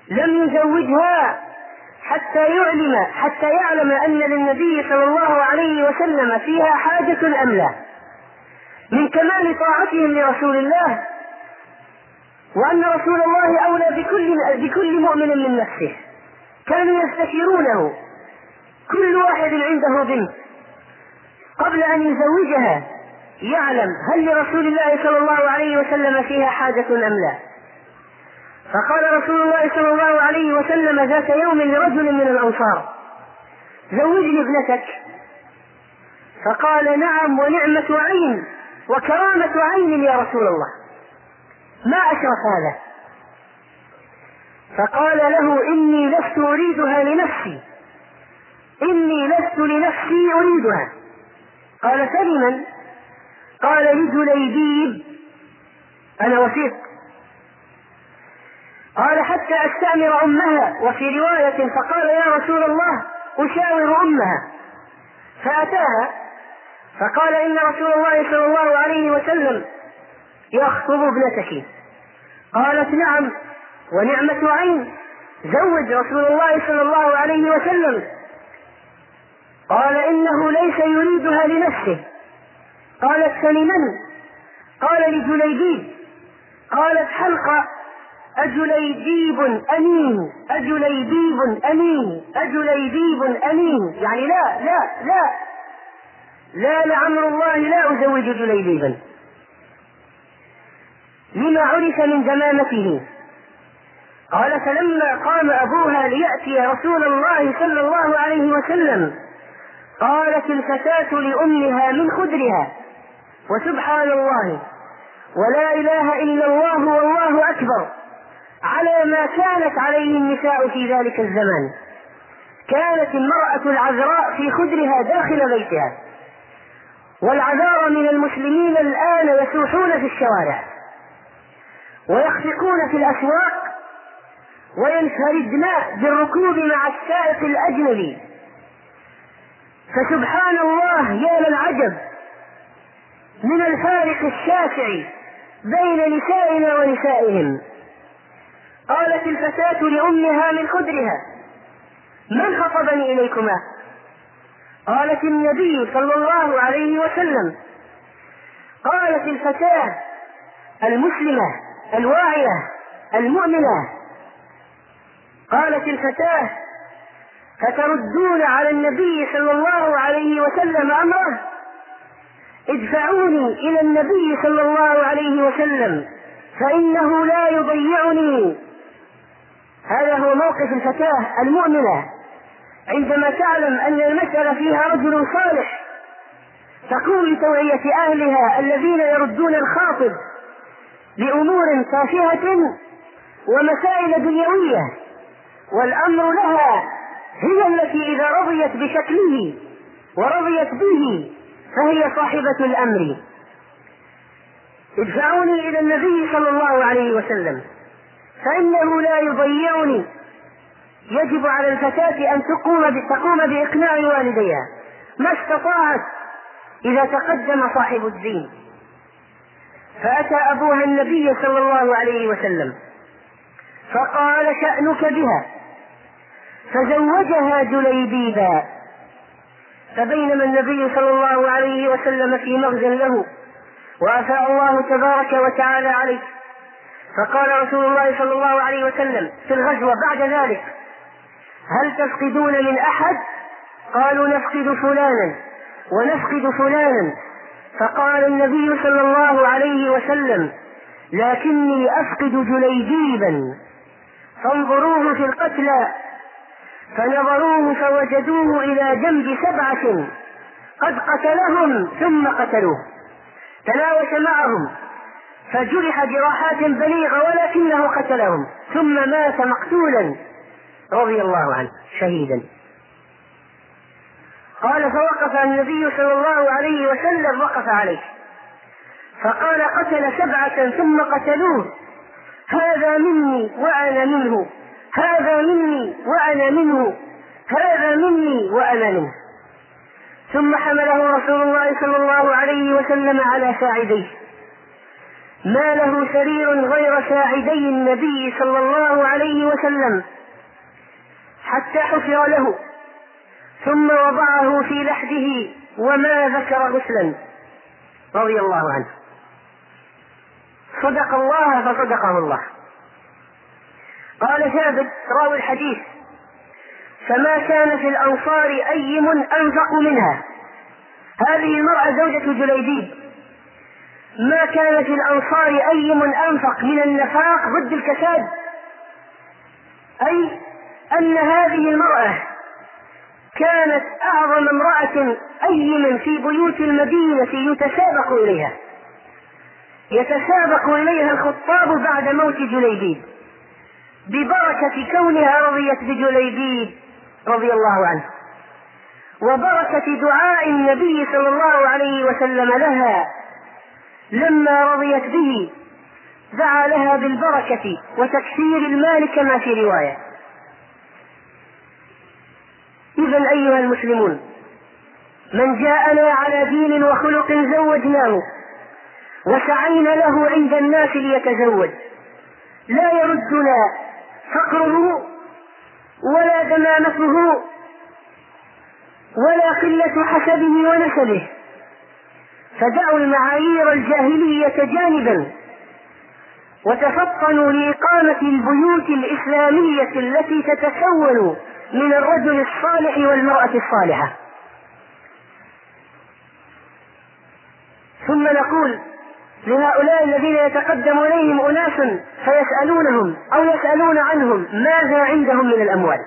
لم يزوجها حتى يعلم حتى يعلم أن للنبي صلى الله عليه وسلم فيها حاجة أم لا. من كمال طاعتهم لرسول الله وأن رسول الله أولى بكل بكل مؤمن من نفسه. كانوا يستشيرونه. كل واحد عنده بنت. قبل أن يزوجها يعلم هل لرسول الله صلى الله عليه وسلم فيها حاجة أم لا. فقال رسول الله صلى الله عليه وسلم ذات يوم لرجل من الأنصار زوجني ابنتك. فقال نعم ونعمة عين وكرامة عين يا رسول الله. ما أشرف هذا؟ فقال له إني لست أريدها لنفسي إني لست لنفسي أريدها. قال فلمن قال لجليبيب. أنا وثيق. قال حتى أستأمر أمها وفي رواية فقال يا رسول الله أشاور أمها. فأتاها فقال إن رسول الله صلى الله عليه وسلم يخطب ابنتك. قالت نعم ونعمة عين. زوج رسول الله صلى الله عليه وسلم. قال إنه ليس يريدها لنفسه. قالت فلمن؟ قال لجليبيب قالت حلقة. أجليبيب أمين. أجليبيب أمين. أجليبيب أمين. يعني لا لا لا. لا لعمر الله لا أزوج جليبيبا لما عرف من زمامته قال فلما قام أبوها ليأتي رسول الله صلى الله عليه وسلم قالت الفتاة لأمها من خدرها. وسبحان الله. ولا إله إلا الله والله أكبر. على ما كانت عليه النساء في ذلك الزمان. كانت المرأة العذراء في خدرها داخل بيتها. والعذارى من المسلمين الآن يسوحون في الشوارع. ويخفقون في الأسواق. وينفردن بالركوب مع السائق الأجنبي. فسبحان الله يا للعجب من الفارق الشاسع بين نسائنا ونسائهم. قالت الفتاة لأمها من خدرها. من خطبني إليكما؟ قالت النبي صلى الله عليه وسلم. قالت الفتاة المسلمة الواعية المؤمنة. قالت الفتاة فتردون على النبي صلى الله عليه وسلم أمره؟ ادفعوني إلى النبي صلى الله عليه وسلم فإنه لا يضيعني. هذا هو موقف الفتاة المؤمنة. عندما تعلم أن المسألة فيها رجل صالح تقوم بتوعية أهلها الذين يردون الخاطب لأمور تافهة ومسائل دنيوية والأمر لها هي التي إذا رضيت بشكله ورضيت به فهي صاحبة الأمر. ادفعوني إلى النبي صلى الله عليه وسلم. فإنه لا يضيعني. يجب على الفتاة أن تقوم تقوم بإقناع والديها. ما استطاعت إذا تقدم صاحب الدين. فأتى أبوها النبي صلى الله عليه وسلم. فقال شأنك بها. فزوجها جليبيبا. فبينما النبي صلى الله عليه وسلم في مغزى له. وأفاء الله تبارك وتعالى عليه. فقال رسول الله صلى الله عليه وسلم في الغزوة بعد ذلك هل تفقدون من أحد؟ قالوا نفقد فلانا ونفقد فلانا. فقال النبي صلى الله عليه وسلم لكني أفقد جليجيبا فانظروه في القتلى. فنظروه فوجدوه إلى جنب سبعة قد قتلهم ثم قتلوه. تناوش معهم. فجرح جراحات بليغة ولكنه قتلهم ثم مات مقتولا. رضي الله عنه شهيدا. قال فوقف النبي صلى الله عليه وسلم وقف عليه. فقال قتل سبعة ثم قتلوه. هذا مني وأنا منه. هذا مني وأنا منه. هذا مني وأنا منه. ثم حمله رسول الله صلى الله عليه وسلم على ساعديه. ما له سرير غير ساعدي النبي صلى الله عليه وسلم حتى حفر له ثم وضعه في لحده وما ذكر غسلا رضي الله عنه. صدق الله فصدقه الله. قال ثابت راوي الحديث فما كان في الأنصار أيم أنفق منها. هذه المرأة زوجة جليبيب ما كان في الأنصار أيم أنفق من النفاق ضد الكساد. أي أن هذه المرأة كانت أعظم امرأة أيما في بيوت المدينة يتسابق إليها. يتسابق إليها الخطاب بعد موت جليبيب. ببركة كونها رضيت بجليبيب رضي الله عنه. وبركة دعاء النبي صلى الله عليه وسلم لها لما رضيت به دعا لها بالبركة وتكثير المال كما في رواية. إذا أيها المسلمون من جاءنا على دين وخلق زوجناه وسعينا له عند الناس ليتزوج لا يردنا فقره ولا دمامته ولا قلة حسبه ونسبه. فدعوا المعايير الجاهلية جانبا وتفطنوا لإقامة البيوت الإسلامية التي تتكون من الرجل الصالح والمرأة الصالحة. ثم نقول لهؤلاء الذين يتقدم إليهم أناس فيسألونهم أو يسألون عنهم ماذا عندهم من الأموال.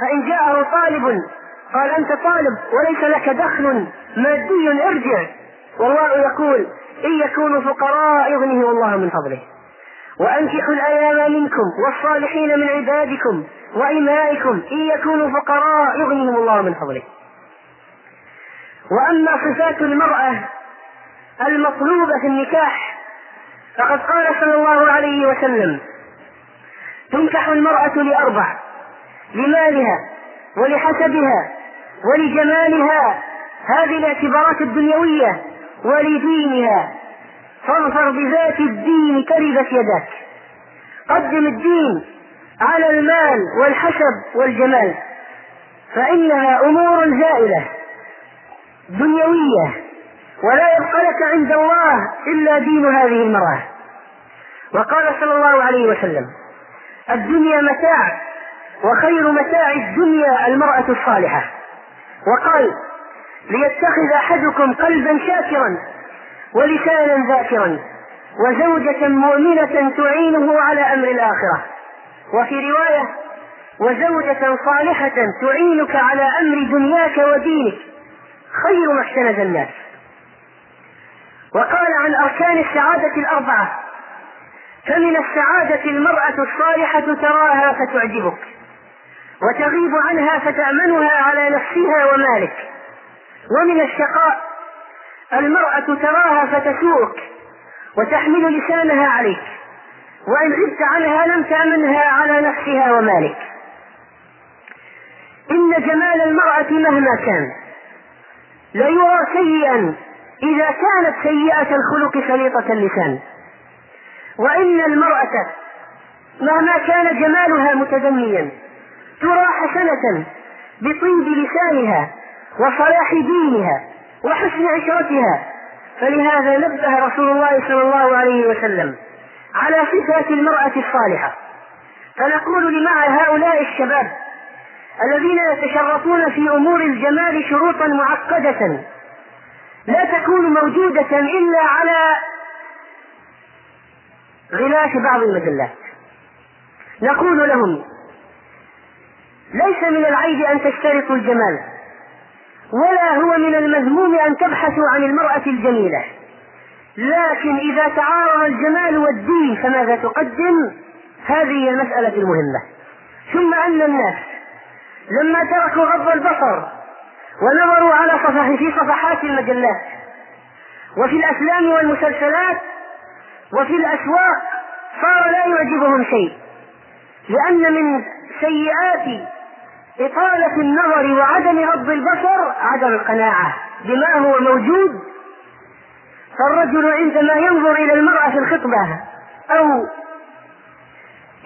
فإن جاءه طالب قال أنت طالب وليس لك دخل مادي ارجع. والله يقول إن يكونوا فقراء يغنيهم الله من فضله. وأنكحوا الأيام منكم والصالحين من عبادكم وإمائكم إن يكونوا فقراء يغنيهم الله من فضله. وأما صفات المرأة المطلوبة في النكاح فقد قال صلى الله عليه وسلم تنكح المرأة لأربع لمالها ولحسبها ولجمالها هذه الاعتبارات الدنيوية ولدينها. فاظفر بذات الدين كربت يداك قدم الدين على المال والحسب والجمال. فإنها أمور زائلة دنيوية ولا يبقى لك عند الله إلا دين هذه المرأة. وقال صلى الله عليه وسلم الدنيا متاع وخير متاع الدنيا المرأة الصالحة. وقال ليتخذ أحدكم قلبا شاكرا ولسانا ذاكرا وزوجة مؤمنة تعينه على أمر الآخرة. وفي رواية وزوجة صالحة تعينك على أمر دنياك ودينك. خير ما احتنز الناس. وقال عن أركان السعادة الأربعة فمن السعادة المرأة الصالحة تراها فتعجبك. وتغيب عنها فتأمنها على نفسها ومالك. ومن الشقاء المرأة تراها فتسوءك وتحمل لسانها عليك وإن غبت عنها لم تأمنها على نفسها ومالك. إن جمال المرأة مهما كان ليرى سيئا إذا كانت سيئة الخلق سليطة اللسان. وإن المرأة مهما كان جمالها متدنيا ترى حسنة بطيب لسانها وصلاح دينها وحسن عشرتها. فلهذا نبه رسول الله صلى الله عليه وسلم على صفات المرأة الصالحة. فنقول لمع هؤلاء الشباب الذين يتشرفون في أمور الجمال شروطا معقدة لا تكون موجودة إلا على غلاف بعض المجلات. نقول لهم ليس من العيب أن تشترطوا الجمال ولا هو من المذموم أن تبحثوا عن المرأة الجميلة. لكن إذا تعارض الجمال والدين فماذا تقدم؟ هذه هي المسألة المهمة. ثم أن الناس لما تركوا غض البصر ونظروا على صفح في صفحات المجلات وفي الأفلام والمسلسلات وفي الأسواق صار لا يعجبهم شيء لأن من سيئات إطالة النظر وعدم غض البصر عدم القناعة بما هو موجود. فالرجل عندما ينظر إلى المرأة في الخطبة أو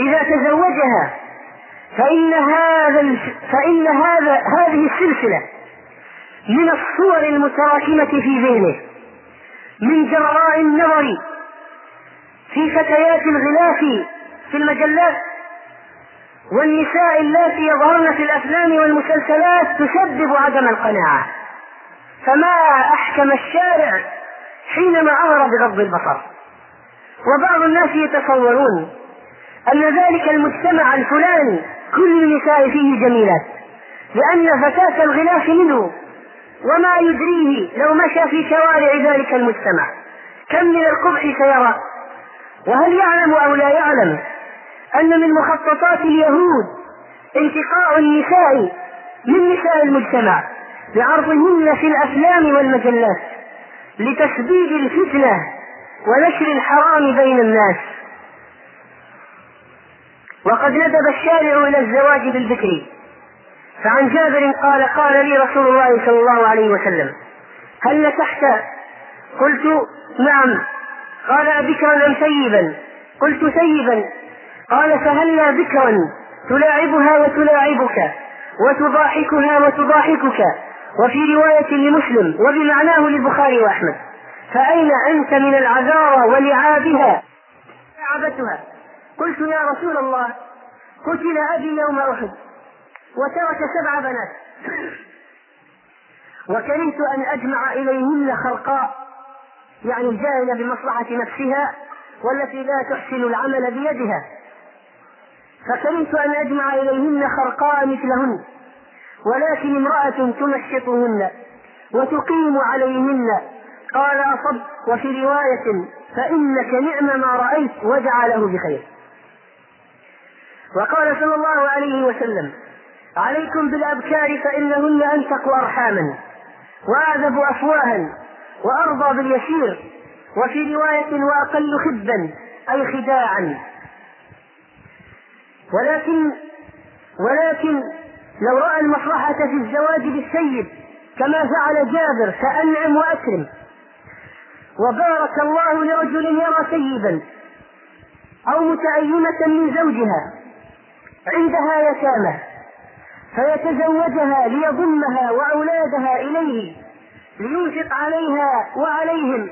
إذا تزوجها فإن هذا فإن هذا هذه السلسلة من الصور المتراكمة في ذهنه من جراء النظر في فتيات الغلاف في المجلات والنساء اللاتي يظهرن في الأفلام والمسلسلات تسبب عدم القناعة. فما أحكم الشارع حينما أمر بغض البصر؟ وبعض الناس يتصورون أن ذلك المجتمع الفلاني كل النساء فيه جميلات لأن فتاه الغلاف منه وما يدريه لو مشى في شوارع ذلك المجتمع. كم من القبح سيرى؟ وهل يعلم أو لا يعلم؟ أن من مخططات اليهود انتقاء النساء من نساء المجتمع بعرضهن في الأفلام والمجلات لتسبيب الفتنة ونشر الحرام بين الناس. وقد ندب الشارع إلى الزواج بالبكر. فعن جابر قال قال لي رسول الله صلى الله عليه وسلم هل نكحت؟ قلت نعم. قال أبكرا أم سيبا؟ قلت سيبا. قال فهلا بكرا تلاعبها وتلاعبك وتضاحكها وتضاحكك وفي رواية لمسلم وبمعناه للبخاري وأحمد. فأين أنت من العذارى ولعابها؟ لعبتها قلت يا رسول الله قتل أبي يوم أحد وترك سبع بنات. *clears throat* وكرهت أن أجمع إليهن خلقاء يعني الجاهلة بمصلحة نفسها والتي لا تحسن العمل بيدها. فكرهت أن أجمع إليهن خرقاء مثلهن؟ ولكن امرأة تنشطهن وتقيم عليهن. قال أصب وفي رواية فإنك نعم ما رأيت وجعله بخير. وقال صلى الله عليه وسلم عليكم بالأبكار فإنهن أنفق أرحاما وأعذب أفواها وأرضى باليسير وفي رواية وأقل خبا أي خداعا. ولكن ولكن لو رأى المصلحة في الزواج بالسيد كما فعل جابر فأنعم وأكرم. وبارك الله لرجل يرى سيدا أو متأيمة من زوجها عندها يتامى فيتزوجها ليضمها وأولادها إليه لينفق عليها وعليهم.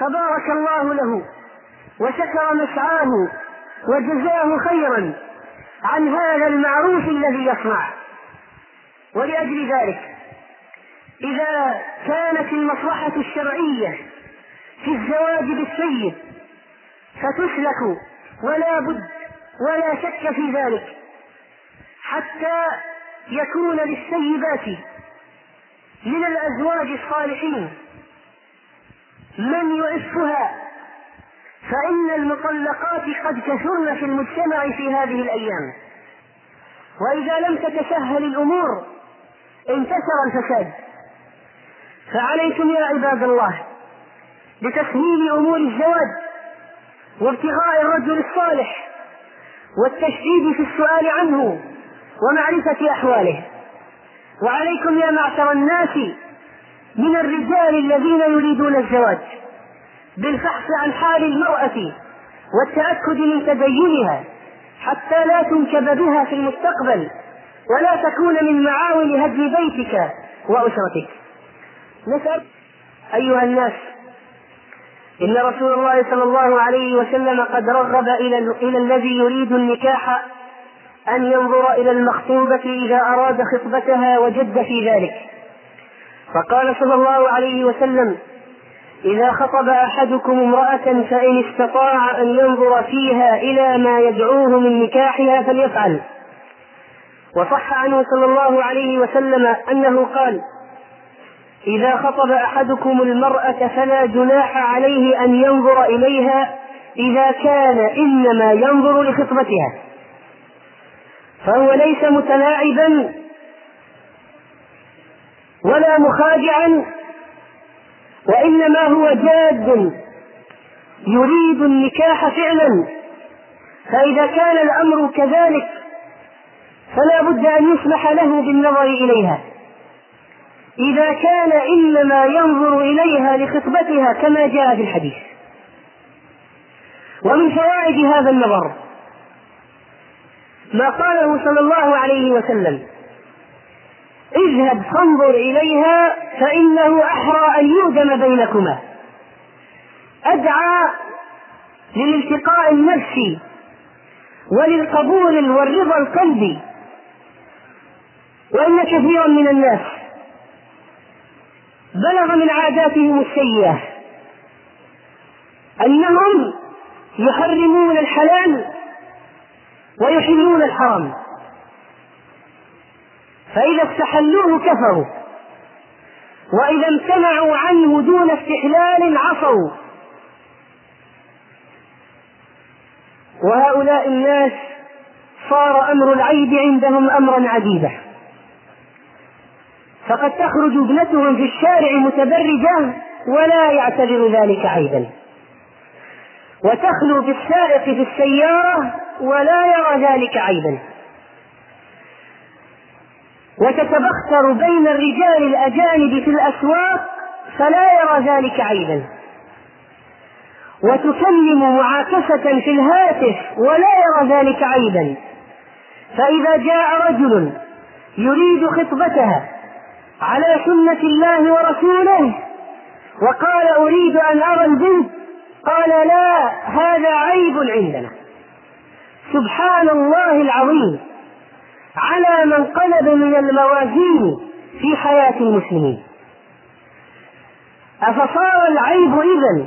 فبارك الله له وشكر مسعاه وجزاه خيرا عن هذا المعروف الذي يصنع. ولأجل ذلك إذا كانت المصلحة الشرعية في الزواج بالسيد فتسلك ولا بد ولا شك في ذلك حتى يكون للسيبات من الأزواج الصالحين من يعفها فإن المطلقات قد كثرن في المجتمع في هذه الأيام. وإذا لم تتسهل الأمور انتشر الفساد. فعليكم يا عباد الله بتسهيل أمور الزواج وابتغاء الرجل الصالح والتشديد في السؤال عنه ومعرفة أحواله. وعليكم يا معشر الناس من الرجال الذين يريدون الزواج. بالفحص عن حال المرأة والتأكد من تدينها حتى لا تنكب بها في المستقبل ولا تكون من معاون هدم بيتك وأسرتك. نسأل أيها الناس إن رسول الله صلى الله عليه وسلم قد رغب إلى إلى الذي يريد النكاح أن ينظر إلى المخطوبة إذا أراد خطبتها وجد في ذلك. فقال صلى الله عليه وسلم إذا خطب أحدكم امرأة فإن استطاع أن ينظر فيها إلى ما يدعوه من نكاحها فليفعل. وصح عنه صلى الله عليه وسلم أنه قال إذا خطب أحدكم المرأة فلا جناح عليه أن ينظر إليها إذا كان إنما ينظر لخطبتها. فهو ليس متلاعبا ولا مخادعا وإنما هو جاد يريد النكاح فعلا. فإذا كان الأمر كذلك فلا بد أن يسمح له بالنظر إليها. إذا كان إنما ينظر إليها لخطبتها كما جاء في الحديث. ومن فوائد هذا النظر ما قاله صلى الله عليه وسلم اذهب فانظر إليها فإنه أحرى أن يوجم بينكما. أدعى للالتقاء النفسي وللقبول والرضا القلبي. وإن كثيرا من الناس بلغ من عاداتهم السيئة أنهم يحرمون الحلال ويحلون الحرام. فإذا استحلوه كفروا. وإذا امتنعوا عنه دون استحلال عصوا. وهؤلاء الناس صار أمر العيب عندهم أمرا عجيبا. فقد تخرج ابنتهم في الشارع متبرجة ولا يعتبر ذلك عيبا. وتخلو بالسائق في السيارة ولا يرى ذلك عيبا. وتتبختر بين الرجال الأجانب في الأسواق فلا يرى ذلك عيبا. وتكلم معاكسة في الهاتف ولا يرى ذلك عيبا. فإذا جاء رجل يريد خطبتها على سنة الله ورسوله وقال أريد أن أرى البنت قال لا هذا عيب عندنا. سبحان الله العظيم. على من قلب من الموازين في حياة المسلمين. أفصار العيب إذا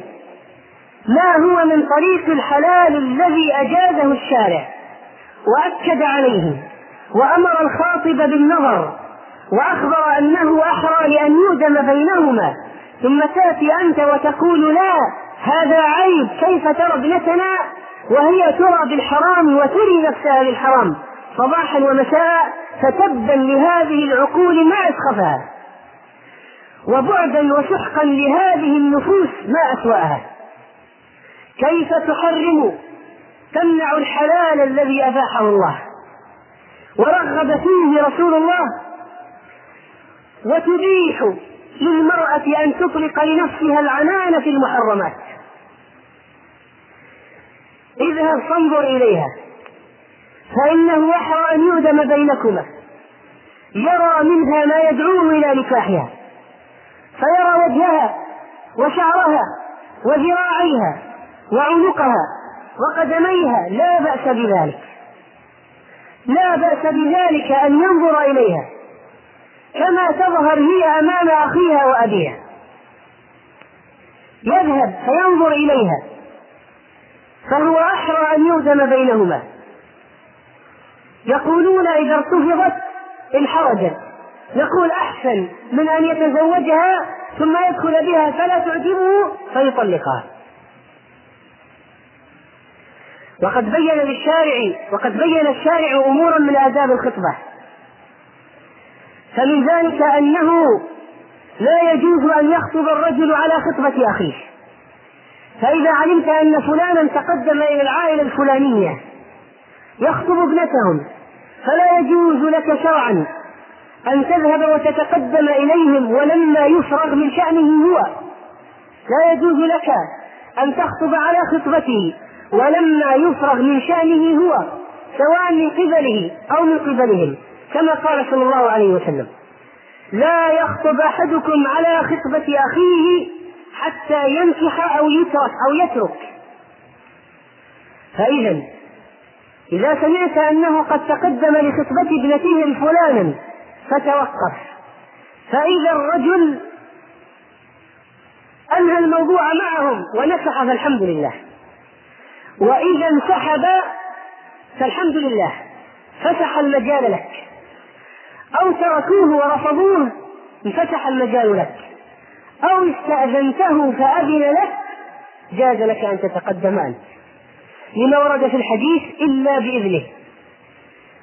ما هو من طريق الحلال الذي أجازه الشارع وأكد عليه وأمر الخاطب بالنظر وأخبر أنه أحرى لأن يودم بينهما. ثم تأتي أنت وتقول لا هذا عيب كيف ترى ابنتنا وهي ترى بالحرام وتري نفسها بالحرام؟ صباحا ومساء فتبا لهذه العقول ما أسخفها وبعدا وسحقا لهذه النفوس ما أسوأها. كيف تحرم تمنع الحلال الذي أباحه الله؟ ورغب فيه رسول الله وتبيح للمرأة أن تطلق لنفسها العنان في المحرمات. اذهب فانظر إليها. فإنه أحرى أن يؤدم بينكما. يرى منها ما يدعوه إلى نكاحها. فيرى وجهها وشعرها وذراعيها وعنقها وقدميها. لا بأس بذلك. لا بأس بذلك أن ينظر إليها. كما تظهر هي أمام أخيها وأبيها. يذهب فينظر إليها. فهو أحرى أن يؤذن بينهما. يقولون إذا ارتفضت انحرجت نقول أحسن من أن يتزوجها ثم يدخل بها فلا تعجبه فيطلقها. وقد بين للشارع وقد بين الشارع أمورا من آداب الخطبة. فمن ذلك أنه لا يجوز أن يخطب الرجل على خطبة أخيه. فإذا علمت أن فلانا تقدم إلى العائلة الفلانية يخطب ابنتهم فلا يجوز لك شرعا أن تذهب وتتقدم إليهم ولما يفرغ من شأنه هو. لا يجوز لك أن تخطب على خطبته ولما يفرغ من شأنه هو سواء من قبله أو من قبلهم كما قال صلى الله عليه وسلم. لا يخطب أحدكم على خطبة أخيه حتى ينكح أو يترك. أو يترك فإذا إذا سمعت أنه قد تقدم لخطبة ابنته فلانا فتوقف. فإذا الرجل أنهى الموضوع معهم ونكح فالحمد لله. وإذا انسحب فالحمد لله. فتح المجال لك. أو تركوه ورفضوه انفتح المجال لك. أو استأذنته فأذن لك جاز لك أن تتقدم أنت. لما ورد في الحديث إلا بإذنه.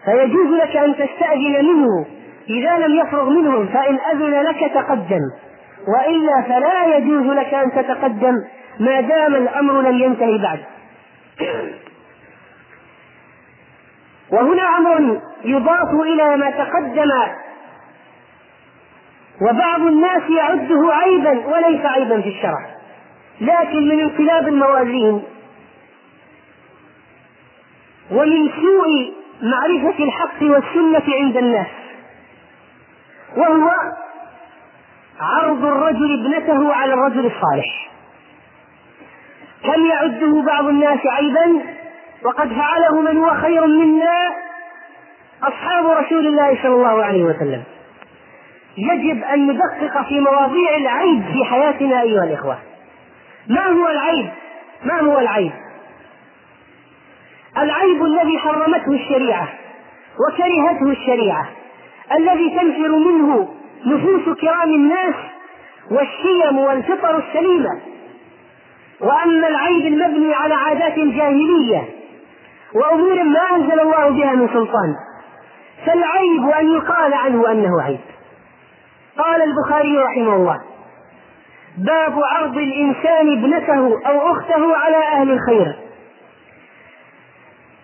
فيجوز لك أن تستأذن منه إذا لم يفرغ منهم فإن أذن لك تقدم. وإلا فلا يجوز لك أن تتقدم ما دام الأمر لم ينتهي بعد. وهنا أمر يضاف إلى ما تقدم. وبعض الناس يعده عيبا وليس عيبا في الشرع. لكن من انقلاب الموازين ومن سوء معرفة الحق والسنة عند الناس وهو عرض الرجل ابنته على الرجل الصالح كم يعده بعض الناس عيبا وقد فعله من هو خير منا أصحاب رسول الله صلى الله عليه وسلم يجب أن ندقق في مواضيع العيب في حياتنا أيها الإخوة ما هو العيب؟ ما هو العيب؟ العيب الذي حرمته الشريعة وكرهته الشريعة الذي تنفر منه نفوس كرام الناس والشيم والفطر السليمة وأما العيب المبني على عادات جاهلية وأمور ما أنزل الله بها من سلطان فالعيب أن يقال عنه أنه عيب. قال البخاري رحمه الله باب عرض الإنسان ابنته أو أخته على أهل الخير.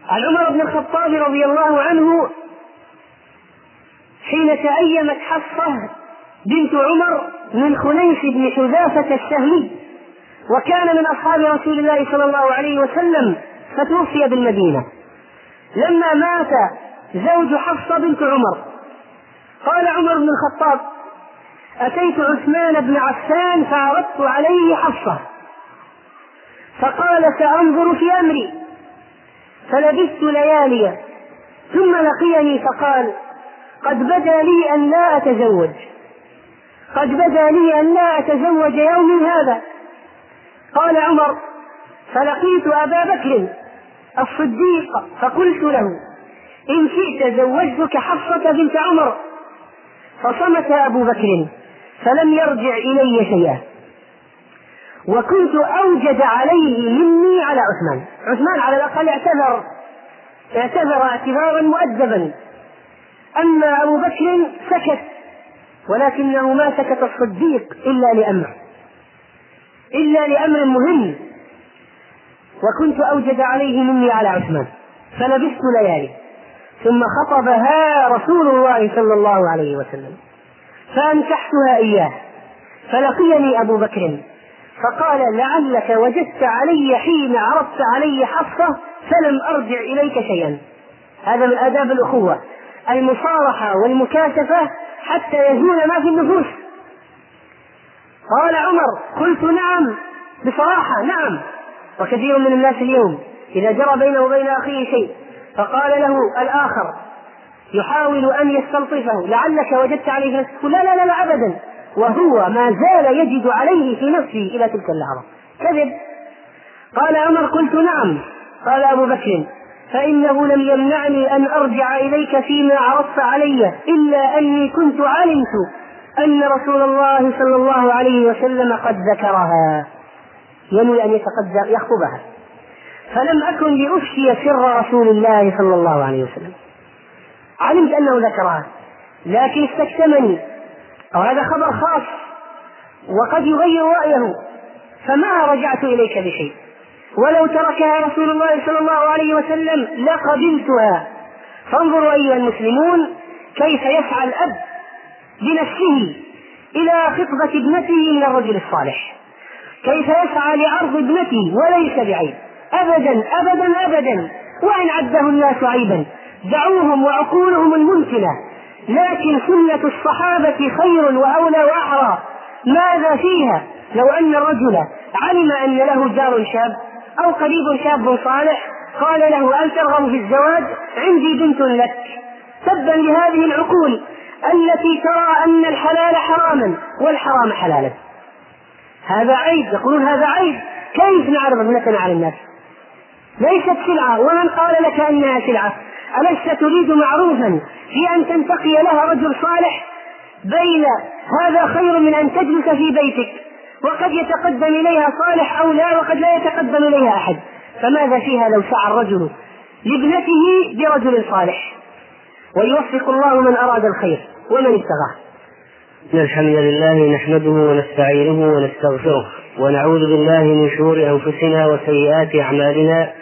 عن عمر بن الخطاب رضي الله عنه حين المدينة أيمت حفصة بنت عمر من خنيس بن حذافة السهمي وكان من أصحاب رسول الله صلى الله عليه وسلم فتوفي بالمدينة. لما مات زوج حفصة بنت عمر. قال عمر بن الخطاب أتيت عثمان بن عفان فعرضت عليه حفصة. فقال سأنظر في أمري. فلبثت ليالي ثم لقيني فقال قد بدا لي أن لا أتزوج. قد بدا لي أن لا أتزوج يوم هذا. قال عمر فلقيت أبا بكر الصديق فقلت له إن شئت زوجتك حفصة بنت عمر. فصمت أبو بكر فلم يرجع إلي شيئا. وكنت أوجد عليه مني على عثمان. عثمان على الأقل اعتذر. اعتذر اعتذارا مؤدبا. أما أبو بكر سكت ولكنه ما سكت الصديق إلا لأمر. إلا لأمر مهم. وكنت أوجد عليه مني على عثمان. فلبثت ليالي. ثم خطبها رسول الله صلى الله عليه وسلم. فأنكحتها إياه. فلقيني أبو بكر. فقال لعلك وجدت علي حين عرضت علي حفصة فلم أرجع إليك شيئا. هذا من آداب الأخوة. المصارحة والمكاشفة حتى يزول ما في النفوس. قال عمر قلت نعم. بصراحة نعم. وكثير من الناس اليوم إذا جرى بينه وبين أخيه شيء فقال له الآخر يحاول أن يستلطفه لعلك وجدت عليه نفسك لا لا لا, لا أبدا. وهو ما زال يجد عليه في نفسه إلى تلك اللحظة. كذب. قال عمر قلت نعم. قال أبو بكر فإنه لم يمنعني أن أرجع إليك فيما عرضت علي إلا أني كنت علمت أن رسول الله صلى الله عليه وسلم قد ذكرها. ينوي أن يتقدم يخطبها. فلم أكن لأفشي سر رسول الله صلى الله عليه وسلم. علمت أنه ذكرها لكن استكتمني. وهذا خبر خاص وقد يغير رأيه فما رجعت إليك بشيء. ولو تركها رسول الله صلى الله عليه وسلم لقبلتها. فانظروا أيها المسلمون كيف يسعى الأب بنفسه إلى خطبة ابنته من الرجل الصالح. كيف يسعى لعرض ابنته وليس بعيب. أبدا أبدا أبدا. وإن عده الناس عيبا. دعوهم وعقولهم الممكنة. لكن سنة الصحابة خير وأولى وأحرى ماذا فيها؟ لو أن الرجل علم أن له جار شاب أو قريب شاب صالح قال له أن ترغب في الزواج؟ عندي بنت لك. تبا لهذه العقول التي ترى أن الحلال حراما والحرام حلالا. هذا عيب يقولون هذا عيب. كيف نعرض ابنتنا على الناس؟ ليست سلعة. ومن قال لك أنها سلعة؟ ألست تريد معروفا في أن تنتقي لها رجل صالح؟ بين هذا خير من أن تجلس في بيتك وقد يتقدم إليها صالح أو لا وقد لا يتقدم إليها أحد. فماذا فيها لو سعى الرجل لابنته برجل صالح؟ ويوفق الله من أراد الخير ومن ابتغاه. إن الحمد لله نحمده ونستعينه ونستغفره ونعوذ بالله من شرور أنفسنا وسيئات أعمالنا.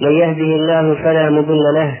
من يهده الله فلا مضل له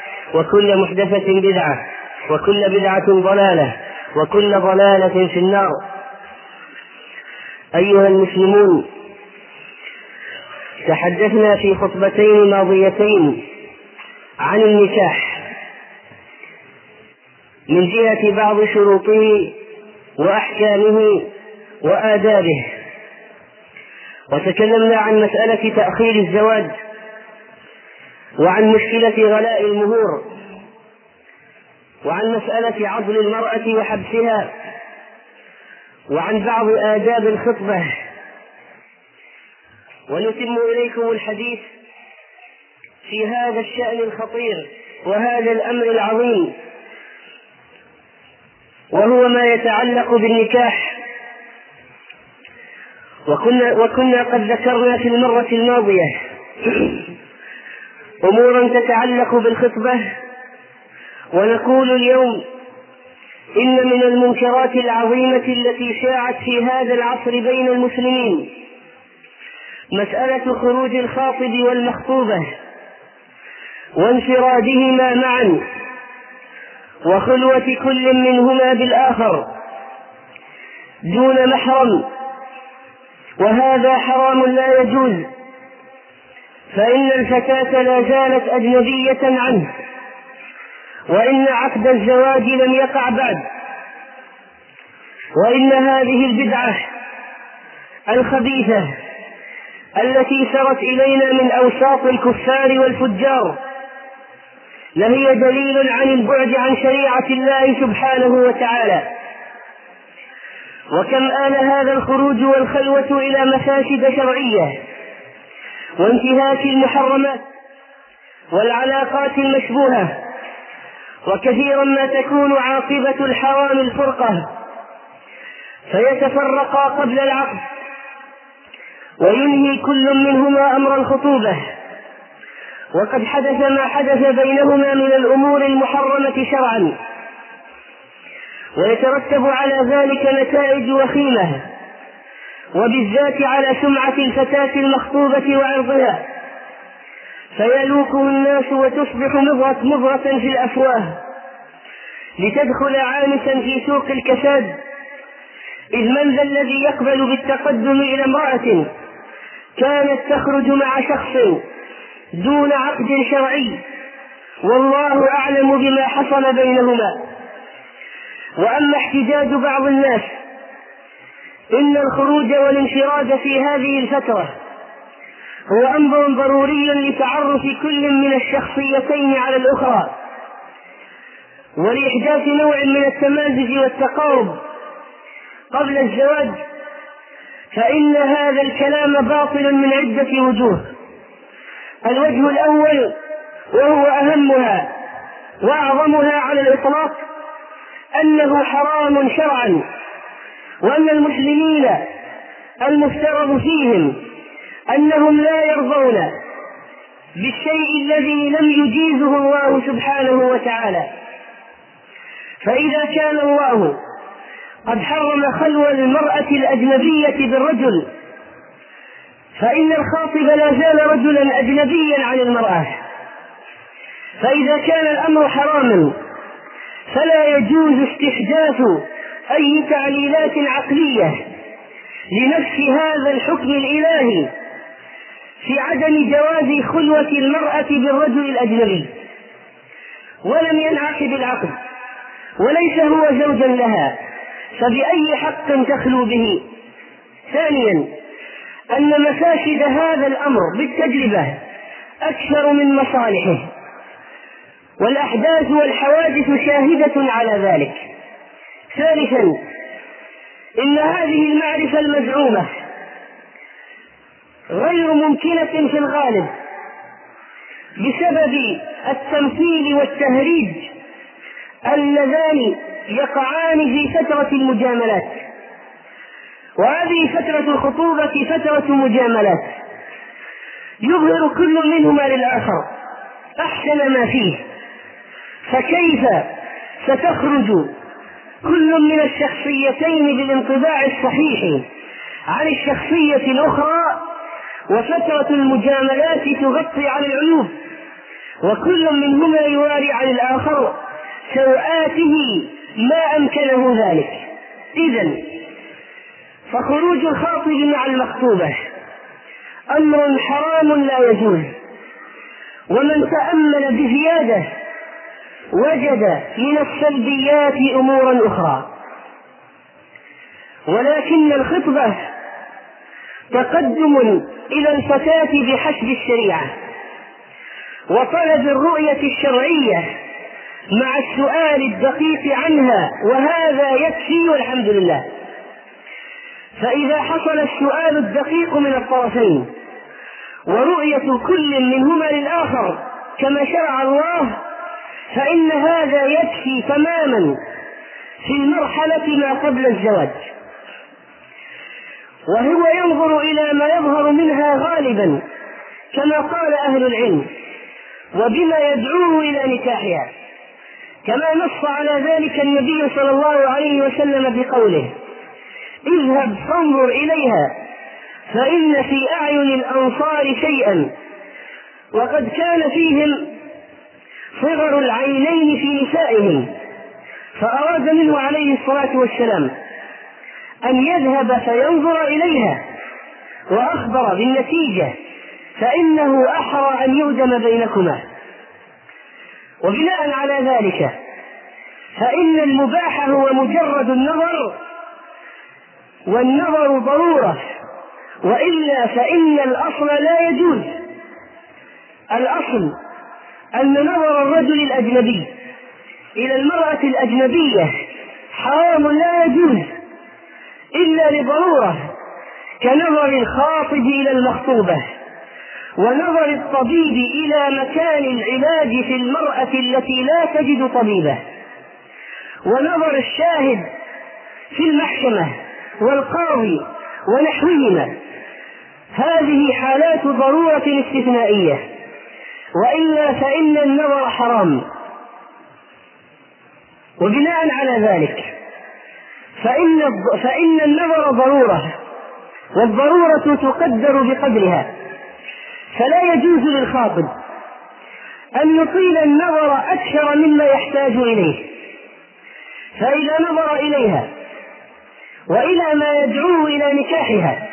وكل محدثة بدعة وكل بدعة ضلالة وكل ضلالة في النار. أيها المسلمون تحدثنا في خطبتين ماضيتين عن النكاح. من جهة بعض شروطه وأحكامه وآدابه. وتكلمنا عن مسألة تأخير الزواج. وعن مشكلة غلاء المهور وعن مسألة عضل المرأة وحبسها وعن بعض آداب الخطبة. ونتم إليكم الحديث في هذا الشأن الخطير وهذا الأمر العظيم وهو ما يتعلق بالنكاح. وكنا, وكنا قد ذكرنا في المرة الماضية أمورا تتعلق بالخطبة. ونقول اليوم إن من المنكرات العظيمة التي شاعت في هذا العصر بين المسلمين مسألة خروج الخاطب والمخطوبة وانفرادهما معا وخلوة كل منهما بالآخر دون محرم. وهذا حرام لا يجوز. فإن الفتاة لا زالت أجنبية عنه وإن عقد الزواج لم يقع بعد وإن هذه البدعة الخبيثة التي سرت إلينا من أوساط الكفار والفجار لهي دليل عن البعد عن شريعة الله سبحانه وتعالى. وكم آل هذا الخروج والخلوة إلى مفاسد شرعية وانتهاك المحرمات والعلاقات المشبوهة وكثيرا ما تكون عاقبة الحرام الفرقة فيتفرقا قبل العقد وينهي كل منهما أمر الخطوبة وقد حدث ما حدث بينهما من الأمور المحرمة شرعا ويترتب على ذلك نتائج وخيمة. وبالذات على سمعة الفتاة المخطوبة وعرضها. فيلوكه الناس وتصبح مضغة مضغة في الأفواه. لتدخل عانسا في سوق الكساد. إذ من ذا الذي يقبل بالتقدم إلى امرأة كانت تخرج مع شخص دون عقد شرعي. والله أعلم بما حصل بينهما. وأما احتجاج بعض الناس إن الخروج والانفراد في هذه الفترة هو أمر ضروري لتعرف كل من الشخصيتين على الأخرى ولإحداث نوع من التمازج والتقارب قبل الزواج فإن هذا الكلام باطل من عدة وجوه. الوجه الأول وهو أهمها وأعظمها على الإطلاق أنه حرام شرعا. وأن المسلمين المفترض فيهم أنهم لا يرضون بالشيء الذي لم يجيزه الله سبحانه وتعالى. فإذا كان الله قد حرم خلو المرأة الأجنبية بالرجل فإن الخاطب لا زال رجلا أجنبيا عن المرأة. فإذا كان الأمر حراما فلا يجوز استحداث أي تعليلات عقلية لنفس هذا الحكم الإلهي في عدم جواز خلوة المرأة بالرجل الأجنبي. ولم ينعقد العقد وليس هو زوجا لها فبأي حق تخلو به؟ ثانيا أن مفاسد هذا الأمر بالتجربة أكثر من مصالحه والأحداث والحوادث شاهدة على ذلك. ثالثا إن هذه المعرفة المزعومة غير ممكنة في الغالب بسبب التمثيل والتهريج اللذان يقعان في فترة المجاملات. وهذه فترة الخطوبة فترة مجاملات يظهر كل منهما للآخر أحسن ما فيه. فكيف ستخرج كل من الشخصيتين بالانطباع الصحيح عن الشخصية الأخرى وفترة المجاملات تغطي عن العيوب وكل منهما يواري عن الآخر سوآته ما أمكنه ذلك. إذا فخروج الخاطب مع المخطوبة أمر حرام لا يجوز ومن تأمل بزيادة وجد من السلبيات أمورا أخرى. ولكن الخطبة تقدم إلى الفتاة بحسب الشريعة. وطلب الرؤية الشرعية مع السؤال الدقيق عنها وهذا يكفي والحمد لله. فإذا حصل السؤال الدقيق من الطرفين ورؤية كل منهما للآخر كما شرع الله فإن هذا يكفي تماما في المرحلة ما قبل الزواج. وهو ينظر إلى ما يظهر منها غالبا كما قال أهل العلم وبما يدعوه إلى نكاحها كما نص على ذلك النبي صلى الله عليه وسلم بقوله اذهب فانظر إليها فإن في أعين الأنصار شيئا وقد كان فيهم صغر العينين في نسائهم فأراد منه عليه الصلاة والسلام أن يذهب فينظر إليها وأخبر بالنتيجة فإنه أحرى أن يؤدم بينكما. وبناء على ذلك فإن المباح هو مجرد النظر والنظر ضرورة وإلا فإن الأصل لا يجوز. الأصل أن نظر الرجل الأجنبي إلى المرأة الأجنبية حرام لا يجوز إلا لضرورة كنظر الخاطب إلى المخطوبة ونظر الطبيب إلى مكان العلاج في المرأة التي لا تجد طبيبة ونظر الشاهد في المحكمة والقاضي ونحوهما. هذه حالات ضرورة استثنائية. وإلا فإن النظر حرام. وبناء على ذلك فإن فإن النظر ضرورة والضرورة تقدر بقدرها. فلا يجوز للخاطب أن يطيل النظر أكثر مما يحتاج إليه. فإذا نظر إليها وإلى ما يدعوه إلى نكاحها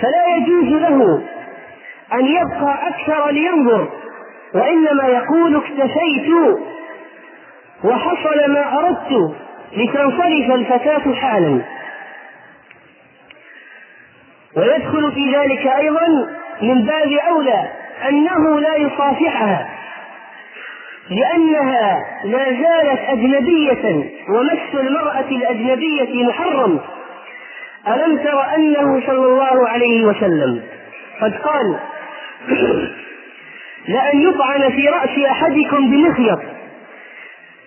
فلا يجوز له أن يبقى أكثر لينظر وإنما يقول اكتفيت وحصل ما أردت لتنصرف الفتاة حالا. ويدخل في ذلك أيضا من باب أولى أنه لا يصافحها لأنها لا زالت أجنبية ومس المرأة الأجنبية محرم. ألم تر أنه صلى الله عليه وسلم قد قال *coughs* لأن يطعن في رأس أحدكم بمخيط.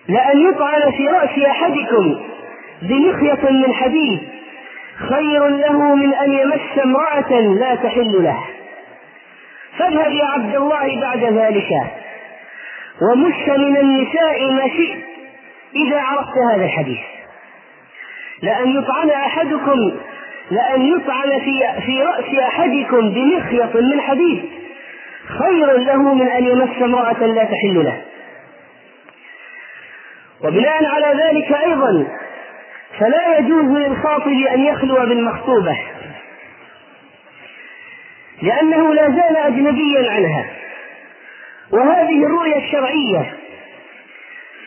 لأن يطعن في رأس أحدكم بمخيط من حديد. خير له من أن يمس امرأة لا تحل له. فاذهب يا عبد الله بعد ذلك. ومس من النساء ما شئت إذا عرفت هذا الحديث. لأن يطعن أحدكم لأن يطعن في في رأس أحدكم بمخيط من حديد. خير له من أن يمس امرأة لا تحل له. وبناء على ذلك أيضا فلا يجوز للخاطب أن يخلو بالمخطوبة لأنه لا زال أجنبيا عنها. وهذه الرؤية الشرعية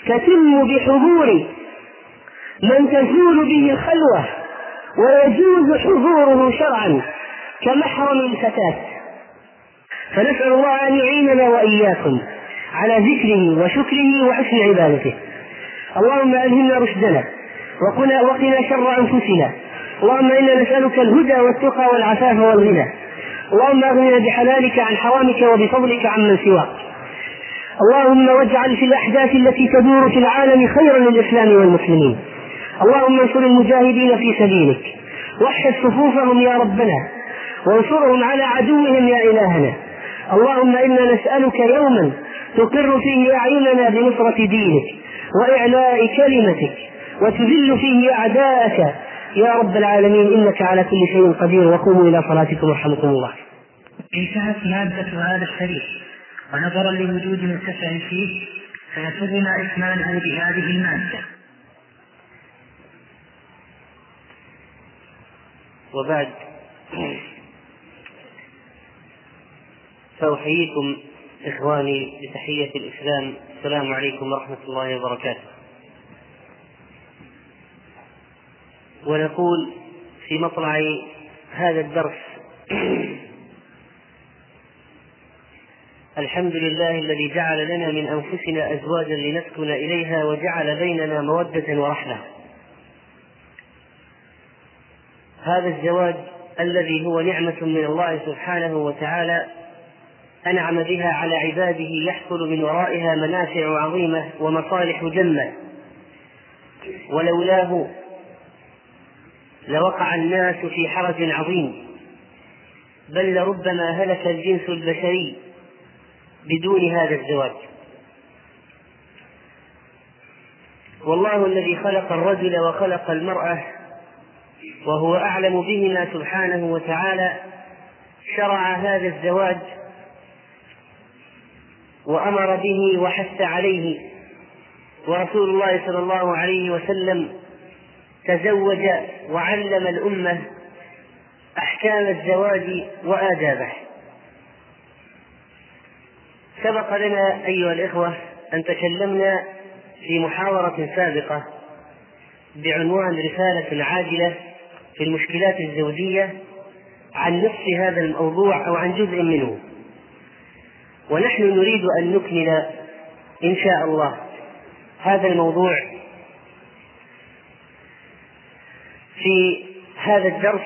تتم بحضور من تزول به الخلوة ويجوز حضوره شرعا كمحرم الفتاة. فنسأل الله أن يعيننا وإياكم على ذكره وشكره وحسن عبادته. اللهم ألهمنا رشدنا وقنا وقنا شر أنفسنا. اللهم إنا نسألك الهدى والتقى والعفاف والغنى. اللهم أغننا بحلالك عن حرامك وبفضلك عمن سواك. اللهم واجعل في الأحداث التي تدور في العالم خيرا للإسلام والمسلمين. اللهم انصر المجاهدين في سبيلك. وحد صفوفهم يا ربنا. وانصرهم على عدوهم يا إلهنا. اللهم إنا نسألك يوما تقر فيه أعيننا بنصرة دينك وإعلاء كلمتك وتذل فيه أعداءك. يا رب العالمين إنك على كل شيء قدير. وقوموا إلى صلاتكم رحمكم الله. انتهت مادة هذا الشريف ونظرا لوجود متسع فيه فيسرنا إكماله بهذه المادة. وبعد. فأحييكم إخواني بتحية الإسلام. السلام عليكم ورحمة الله وبركاته. ونقول في مطلع هذا الدرس *clears throat* الحمد لله الذي جعل لنا من أنفسنا أزواجا لنسكن إليها وجعل بيننا مودة ورحمة. هذا الزواج الذي هو نعمة من الله سبحانه وتعالى أنعم بها على عباده يحصل من ورائها منافع عظيمة ومصالح جمة. ولولاه لوقع الناس في حرج عظيم. بل لربما هلك الجنس البشري بدون هذا الزواج. والله الذي خلق الرجل وخلق المرأة وهو أعلم بهما سبحانه وتعالى شرع هذا الزواج وأمر به وحث عليه. ورسول الله صلى الله عليه وسلم تزوج وعلم الأمة أحكام الزواج وآدابه. سبق لنا أيها الإخوة أن تكلمنا في محاورة سابقة بعنوان رسالة عاجلة في المشكلات الزوجية عن نصف هذا الموضوع أو عن جزء منه. ونحن نريد أن نكمل إن شاء الله هذا الموضوع في هذا الدرس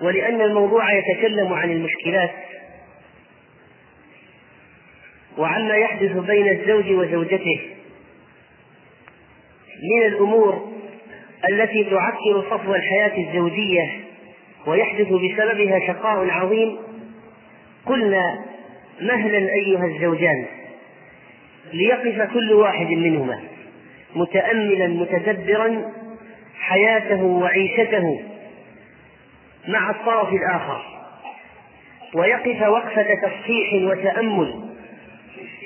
ولأن الموضوع يتكلم عن المشكلات وعما يحدث بين الزوج وزوجته من الأمور التي تعكر صفو الحياة الزوجية ويحدث بسببها شقاء عظيم قلنا مهلا أيها الزوجان ليقف كل واحد منهما متأملا متدبرا حياته وعيشته مع الطرف الآخر ويقف وقفة تصحيح وتأمل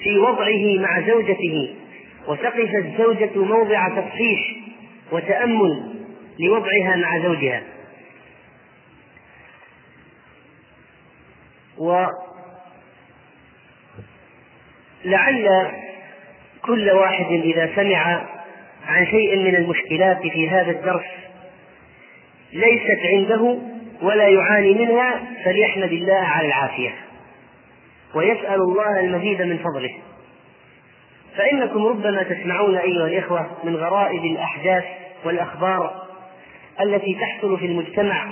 في وضعه مع زوجته وتقف الزوجة موضع تصحيح وتأمل لوضعها مع زوجها. ولعل كل واحد إذا سمع عن شيء من المشكلات في هذا الدرس ليست عنده ولا يعاني منها فليحمد الله على العافية. ويسأل الله المزيد من فضله. فإنكم ربما تسمعون أيها الإخوة من غرائب الأحداث والأخبار التي تحصل في المجتمع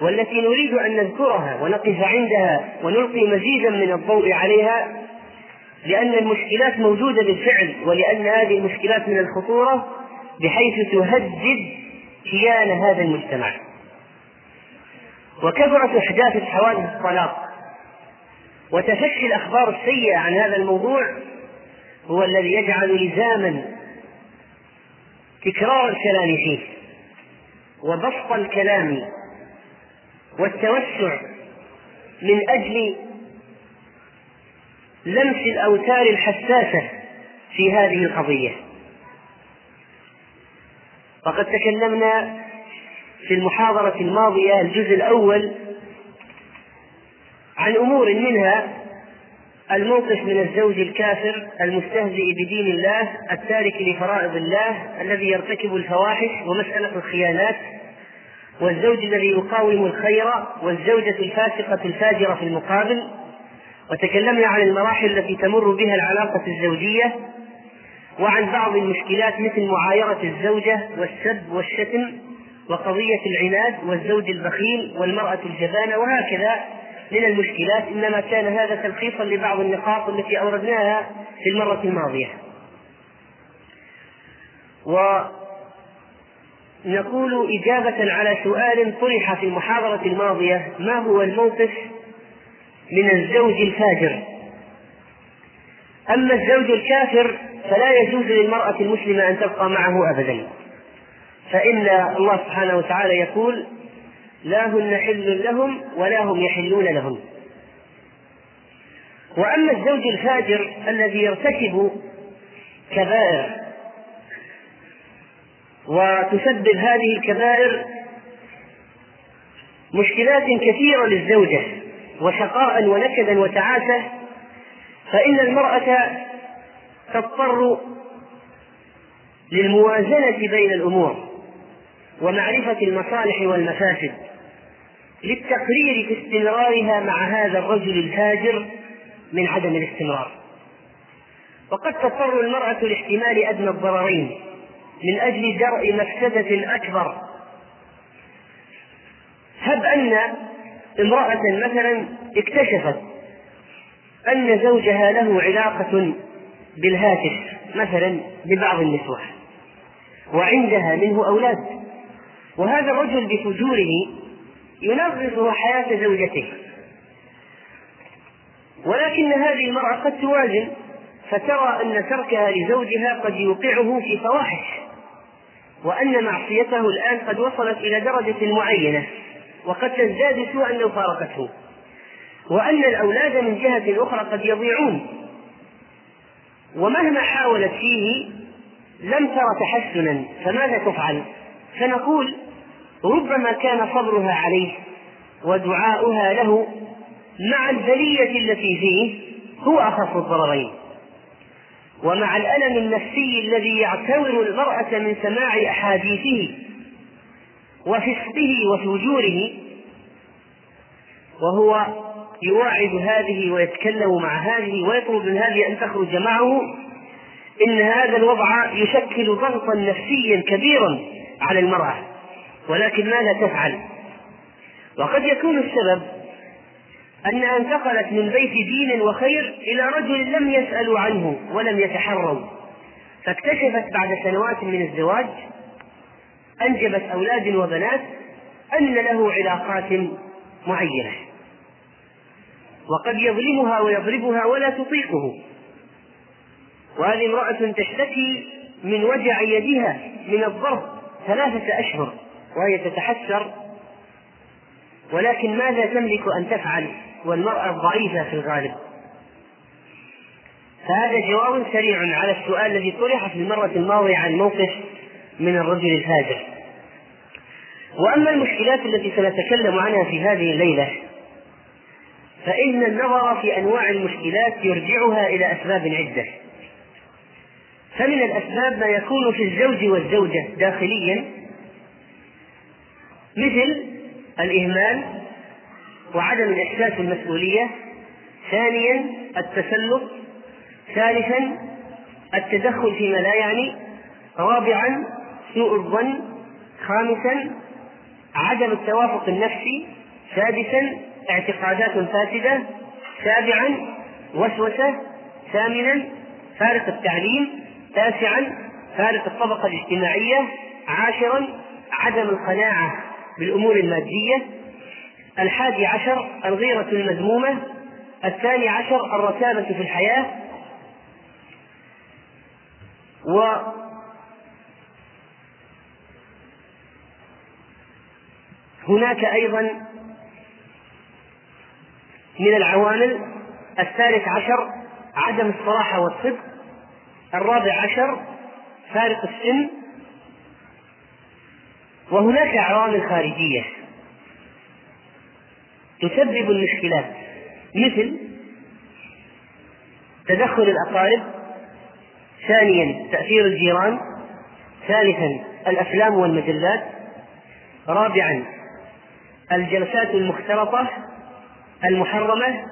والتي نريد أن نذكرها ونقف عندها ونلقي مزيدا من الضوء عليها لأن المشكلات موجودة بالفعل ولأن هذه المشكلات من الخطورة بحيث تهدد كيان هذا المجتمع. وكثرة إحداث حوادث الطلاق. وتفشي الأخبار السيئة عن هذا الموضوع هو الذي يجعل لزاما تكرار الكلام فيه وبسط الكلام والتوسع من أجل لمس الأوتار الحساسة في هذه القضية. وقد تكلمنا في المحاضرة الماضية الجزء الأول عن أمور منها الموقف من الزوج الكافر المستهزئ بدين الله التارك لفرائض الله الذي يرتكب الفواحش ومسألة الخيانات. والزوج الذي يقاوم الخير والزوجة الفاسقة الفاجرة في المقابل. وتكلمنا عن المراحل التي تمر بها العلاقة الزوجية وعن بعض المشكلات مثل معايرة الزوجة والسب والشتم وقضية العناد والزوج البخيل والمرأة الجبانة وهكذا من المشكلات. إنما كان هذا تلخيصا لبعض النقاط التي أوردناها في المرة الماضية. ونقول إجابة على سؤال طرح في المحاضرة الماضية ما هو الموقف من الزوج الفاجر؟ أما الزوج الكافر فلا يجوز للمرأة المسلمة أن تبقى معه أبدا. فإن الله سبحانه وتعالى يقول لا هن حل لهم ولا هم يحلون لهم. وأما الزوج الفاجر الذي يرتكب كبائر وتسبب هذه الكبائر مشكلات كثيرة للزوجة وشقاء ونكدا وتعاسة فإن المرأة تضطر للموازنة بين الأمور ومعرفة المصالح والمفاسد للتقرير في استمرارها مع هذا الرجل الفاجر من عدم الاستمرار. وقد تضطر المرأة لاحتمال أدنى الضررين. من أجل درء مفسدة أكبر هب أن امرأة مثلا اكتشفت أن زوجها له علاقة بالهاتف مثلا ببعض النسوة وعندها منه أولاد. وهذا الرجل بفجوره ينغص حياة زوجته. ولكن هذه المرأة قد توازن فترى أن تركها لزوجها قد يوقعه في فواحش. وأن معصيته الآن قد وصلت إلى درجة معينة وقد تزداد سوءا لو فارقته. وأن الأولاد من جهة أخرى قد يضيعون. ومهما حاولت فيه لم تر تحسنا فماذا تفعل؟ فنقول ربما كان صبرها عليه ودعاؤها له مع البلية التي فيه هو أخف الضررين. ومع الألم النفسي الذي يعتور المرأة من سماع أحاديثه وفسقه وفجوره وهو يواعد هذه ويتكلم مع هذه ويطلب من هذه أن تخرج معه إن هذا الوضع يشكل ضغطا نفسيا كبيرا على المرأة ولكن ماذا تفعل؟ وقد يكون السبب أنها أنتقلت من بيت دين وخير إلى رجل لم يسألوا عنه ولم يتحروا فاكتشفت بعد سنوات من الزواج أنجبت أولاد وبنات أن له علاقات معينة. وقد يظلمها ويضربها ولا تطيقه. وهذه امرأة تشتكي من وجع يدها من الضرب ثلاثة أشهر وهي تتحسر ولكن ماذا تملك أن تفعل؟ والمرأة ضعيفة في الغالب. فهذا جواب سريع على السؤال الذي طرح في المرة الماضية عن موقف من الرجل الفاجر. وأما المشكلات التي سنتكلم عنها في هذه الليلة فإن النظر في أنواع المشكلات يرجعها إلى أسباب عدة. فمن الأسباب ما يكون في الزوج والزوجة داخليا مثل الإهمال وعدم الإحساس بالمسؤولية. ثانيا التسلط. ثالثا التدخل فيما لا يعني. رابعا سوء الظن. خامسا عدم التوافق النفسي. سادسا اعتقادات فاسدة. سابعا وسوسة. ثامنا فارق التعليم. تاسعا فارق الطبقة الاجتماعية. عاشرا عدم القناعة بالأمور المادية. الحادي عشر الغيرة المذمومة الثاني عشر الرتابة في الحياة. و هناك أيضا من العوامل الثالث عشر عدم الصراحة والصدق الرابع عشر فارق السن. وهناك عوامل خارجية. تسبب المشكلات. مثل تدخل الأقارب ثانيا تأثير الجيران ثالثا الأفلام والمجلات رابعا الجلسات المختلطة المحرمة.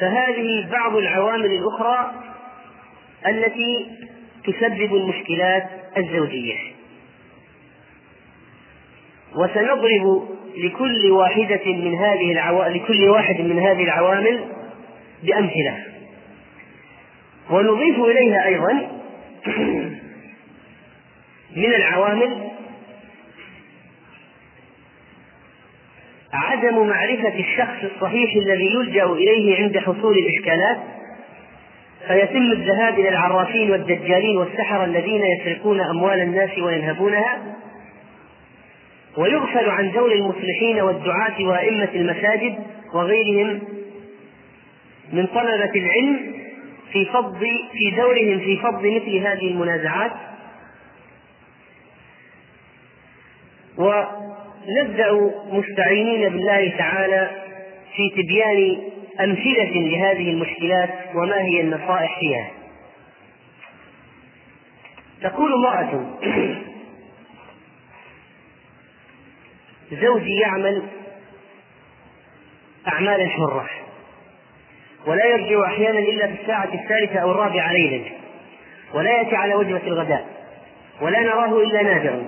فهذه بعض العوامل الأخرى التي تسبب المشكلات الزوجية. وسنضرب لكل واحدة من هذه العوامل لكل واحد من هذه العوامل بأمثلة. ونضيف إليها أيضا *clears throat* من العوامل عدم معرفة الشخص الصحيح الذي يلجأ إليه عند حصول الإشكالات فيتم الذهاب إلى العرافين والدجالين والسحرة الذين يسرقون أموال الناس وينهبونها. ويغفل عن دور المصلحين والدعاة وأئمة المساجد وغيرهم من طلبة العلم في فض في دورهم في فض مثل هذه المنازعات. ونبدأ مستعينين بالله تعالى في تبيان أمثلة لهذه المشكلات وما هي النصائح فيها. تقول امرأة زوجي يعمل أعمالا حرة ولا يرجع أحيانا إلا في الساعة الثالثة أو الرابعة ليلا ولا يأتي على وجبة الغداء ولا نراه إلا نادرا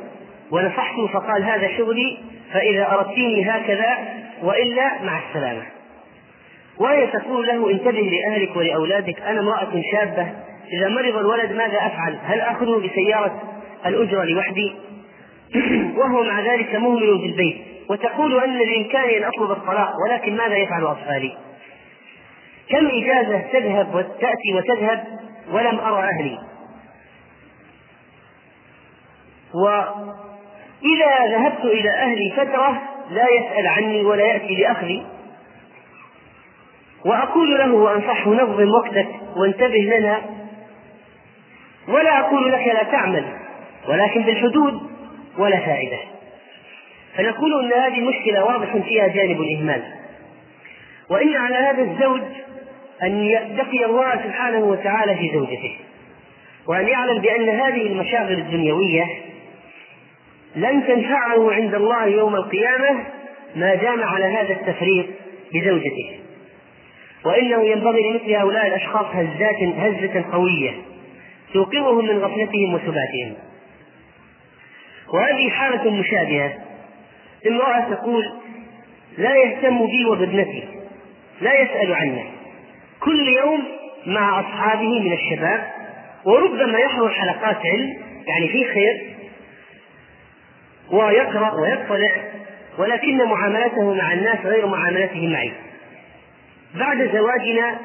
ونصحته فقال هذا شغلي فإذا أردتني هكذا وإلا مع السلامة وهي تقول له انتبه لأهلك ولأولادك أنا امرأة شابة إذا مرض الولد ماذا أفعل؟ هل آخذه بسيارة الأجرة لوحدي؟ *clears throat* وهو مع ذلك مهمل بالبيت وتقول أن بإمكاني أن أطلب الطلاق ولكن ماذا يفعل أطفالي؟ كم إجازة تذهب وتأتي وتذهب ولم أرى أهلي؟ وإذا ذهبت إلى أهلي فترة لا يسأل عني ولا يأتي لأخذي وأقول له وأنصحه نظم وقتك وانتبه لنا. ولا أقول لك لا تعمل ولكن بالحدود ولا فائدة. فنقول أن هذه مشكلة واضح فيها جانب الإهمال. وإن على هذا الزوج أن يتقي الله سبحانه وتعالى في زوجته. وأن يعلم بأن هذه المشاغل الدنيوية لن تنفعه عند الله يوم القيامة ما دام على هذا التفريط بزوجته. وإنه ينبغي لمثل هؤلاء الأشخاص هزات هزة قوية توقظهم من غفلتهم وسباتهم. وهذه حالة مشابهة. امرأة تقول لا يهتم بي وبابنتي لا يسأل عنا كل يوم مع أصحابه من الشباب وربما يحضر حلقات علم يعني في خير ويقرأ ويطلع ولكن معاملته مع الناس غير معاملته معي. بعد زواجنا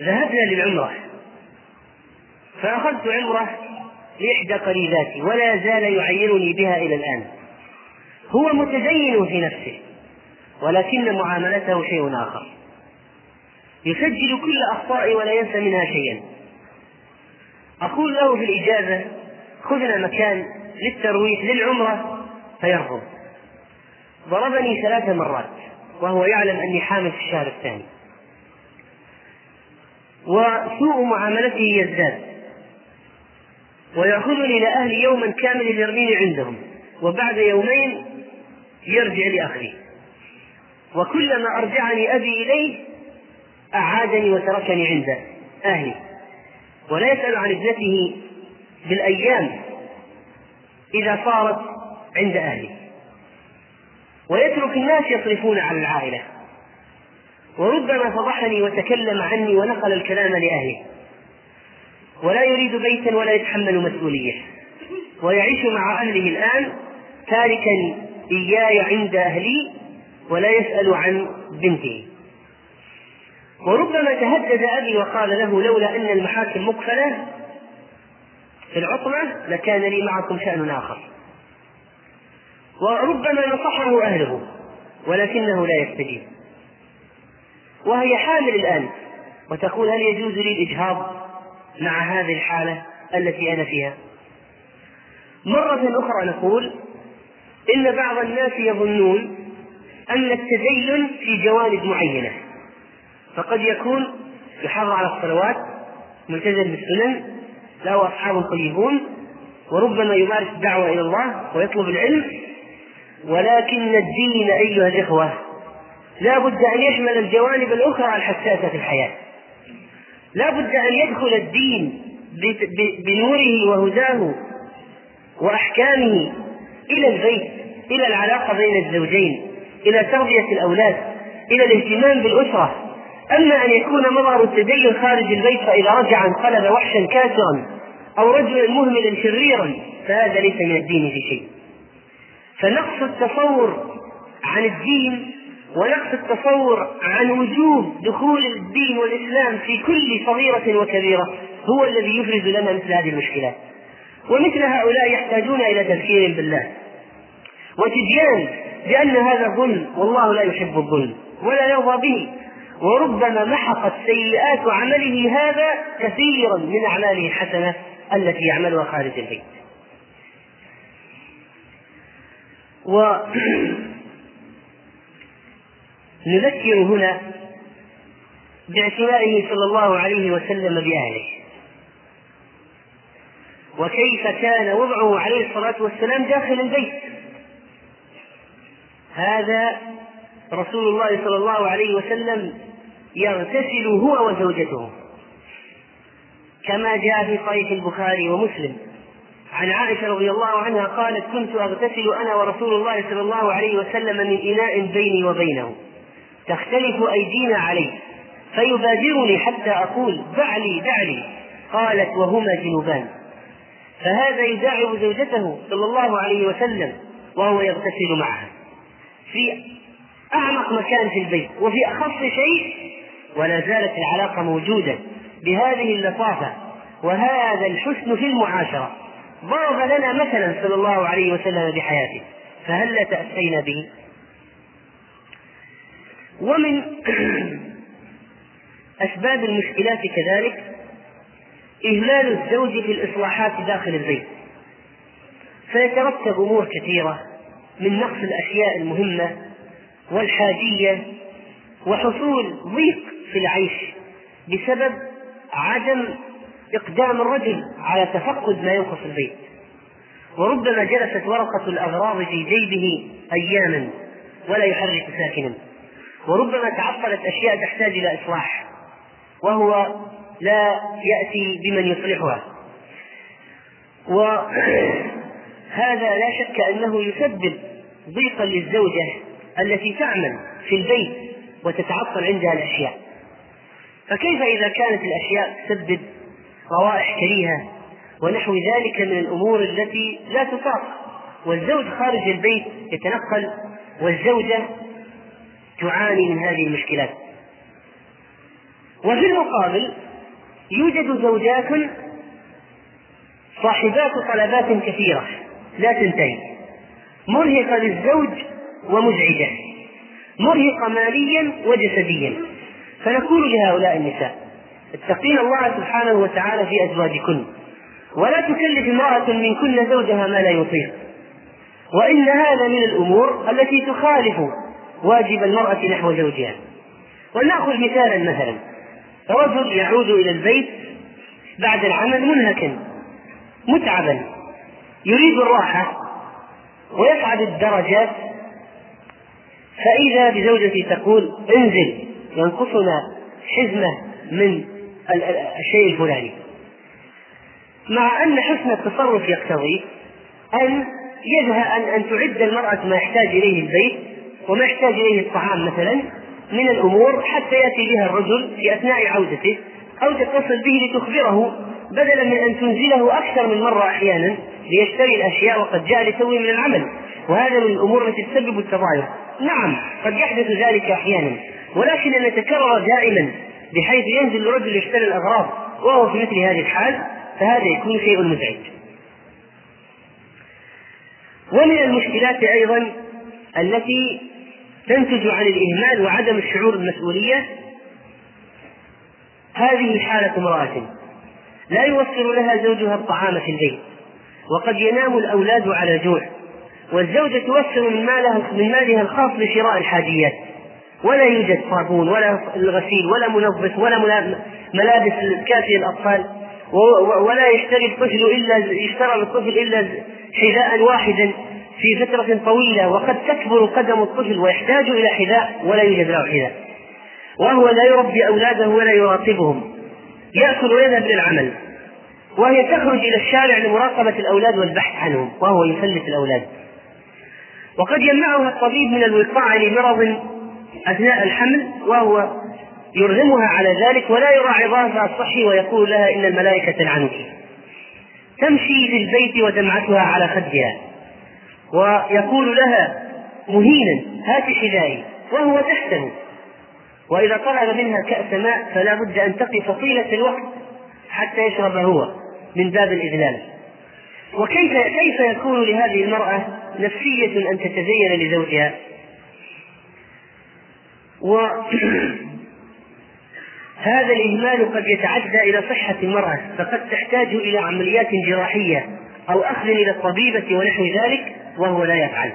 ذهبنا للعمرة. فأخذت عمرة لإحدى قريباتي ولا زال يعيرني بها إلى الآن. هو متدين في نفسه ولكن معاملته شيء آخر. يسجل كل أخطائي ولا ينسى منها شيئا. أقول له في الإجازة خذنا مكان للترويح للعمرة فيرفض. ضربني ثلاث مرات وهو يعلم أني حامل في الشهر الثاني. وسوء معاملته يزداد. ويأخذني إلى أهلي يوما كاملا يرميني عندهم وبعد يومين يرجع لأخي وكلما أرجعني أبي إليه أعادني وتركني عند أهلي. ولا يسأل عن ابنته بالأيام إذا صارت عند أهلي. ويترك الناس يصرفون على العائلة. وربما فضحني وتكلم عني ونقل الكلام لأهله ولا يريد بيتا ولا يتحمل مسؤولية. ويعيش مع أهله الآن تاركا إياي عند أهلي ولا يسأل عن بنته. وربما تهدد أبي وقال له لولا أن المحاكم مقفلة في العطلة لكان لي معكم شأن آخر. وربما نصحه أهله ولكنه لا يستجيب. وهي حامل الآن وتقول هل يجوز لي الإجهاض؟ مع هذه الحالة التي أنا فيها. مرة أخرى نقول إن بعض الناس يظنون أن التدين في جوانب معينة فقد يكون يحافظ على الصلوات ملتزم بالسنن له أصحاب طيبون وربما يمارس الدعوة إلى الله ويطلب العلم ولكن الدين أيها الإخوة لا بد أن يشمل الجوانب الأخرى الحساسة في الحياة. لا بد أن يدخل الدين بنوره وهداه وأحكامه إلى البيت إلى العلاقة بين الزوجين إلى تربية الأولاد إلى الاهتمام بالأسرة. أما أن يكون مظهر التدين خارج البيت فإذا رجع انقلب وحشا كافرا أو رجلا مهملا شريرا فهذا ليس من الدين في شيء. فنقص التصور عن الدين ونقص التصور عن وجوب دخول الدين والإسلام في كل صغيرة وكبيرة هو الذي يفرز لنا مثل هذه المشكلات ومثل هؤلاء يحتاجون إلى تذكير بالله. وتبيان بأن هذا ظلم والله لا يحب الظلم ولا يرضى به. وربما محقت سيئات عمله هذا كثيرا من أعماله الحسنة التي يعملها خارج البيت. *clears throat* ونذكر هنا باعتنائه صلى الله عليه وسلم بأهله. وكيف كان وضعه عليه الصلاة والسلام داخل البيت. هذا رسول الله صلى الله عليه وسلم يغتسل هو وزوجته. كما جاء في صحيح البخاري ومسلم. عن عائشة رضي الله عنها قالت كنت أغتسل أنا ورسول الله صلى الله عليه وسلم من إناء بيني وبينه. تختلف أيدينا عليه فيبادرني حتى أقول دع لي دع لي قالت وهما جنوبان. فهذا يداعب زوجته صلى الله عليه وسلم وهو يغتسل معها. في أعمق مكان في البيت وفي أخص شيء ولا زالت العلاقة موجودة بهذه اللطافة وهذا الحسن في المعاشرة. ضرب لنا مثلا صلى الله عليه وسلم بحياته فهل تأسينا به؟ ومن *clears throat* أسباب المشكلات كذلك إهمال الزوج في الإصلاحات داخل البيت. فيترتب أمور كثيرة من نقص الأشياء المهمة والحاجية وحصول ضيق في العيش بسبب عدم إقدام الرجل على تفقد ما ينقص البيت. وربما جلست ورقة الأغراض في جيبه أياما ولا يحرك ساكنا. وربما تعطلت أشياء تحتاج إلى إصلاح وهو لا يأتي بمن يصلحها. وهذا *clears throat* لا شك أنه يسبب ضيقا للزوجة التي تعمل في البيت وتتعطل عندها الأشياء. فكيف إذا كانت الأشياء تسبب روائح كريهة ونحو ذلك من الأمور التي لا تطاق؟ والزوج خارج البيت يتنقل والزوجة تعاني من هذه المشكلات. وفي المقابل يوجد زوجات صاحبات طلبات كثيرة لا تنتهي. مرهقة للزوج ومزعجة. مرهقة ماليا وجسديا. فنقول لهؤلاء النساء اتقين الله سبحانه وتعالى في أزواجكن. ولا تكلف امرأة منكن زوجها ما لا يطيق. وإن هذا من الأمور التي تخالف واجب المرأة نحو زوجها. ولنأخذ مثالا مثلا. رجل يعود إلى البيت بعد العمل منهكا متعبا يريد الراحة ويصعد الدرجات فإذا بزوجته تقول انزل ينقصنا حزمة من الشيء الفلاني. مع أن حسن التصرف يقتضي أن يذهب أن أن تعد المرأة ما يحتاج إليه البيت وما يحتاج إليه الطعام مثلا من الأمور حتى يأتي بها الرجل في أثناء عودته أو تتصل به لتخبره بدلا من أن تنزله أكثر من مرة أحيانا ليشتري الأشياء وقد جاء لتوه من العمل. وهذا من الأمور التي تسبب التضايق. نعم قد يحدث ذلك أحيانا. ولكن أن يتكرر دائما بحيث ينزل الرجل يشتري الأغراض وهو في مثل هذه الحال فهذا يكون شيء مزعج. ومن المشكلات أيضا التي تنتج عن الإهمال وعدم الشعور بالمسؤولية؟ هذه حالة امرأة. لا يوفر لها زوجها الطعام في البيت وقد ينام الأولاد على جوع والزوجة توفر من مالها من مالها الخاص لشراء الحاجيات. ولا يوجد صابون ولا الغسيل ولا منظف ولا ملابس كافية للأطفال ولا يشتري الطفل إلا يشترى للطفل إلا حذاء واحدا. في فترة طويلة وقد تكبر قدم الطفل ويحتاج إلى حذاء ولا يوجد له حذاء. وهو لا يربي أولاده ولا يراقبهم. يأكل ويذهب للعمل وهي تخرج إلى الشارع لمراقبة الأولاد والبحث عنهم وهو يفلت الأولاد. وقد يمنعها الطبيب من الوقاع لمرض أثناء الحمل وهو يرغمها على ذلك ولا يراعي ظرفها الصحي ويقول لها إن الملائكة تلعنك. تمشي في البيت ودمعتها على خدها. ويقول لها مهينا هات حذائي وهو تحته. وإذا طلب منها كأس ماء فلا بد أن تقف طيلة الوقت حتى يشرب هو من باب الإذلال. وكيف كيف يكون لهذه المرأة نفسية أن تتزين لزوجها؟ وهذا *clears throat* الإهمال قد يتعدى إلى صحة المرأة فقد تحتاج إلى عمليات جراحية أو أخذ إلى الطبيبة ونحو ذلك وهو لا يفعل.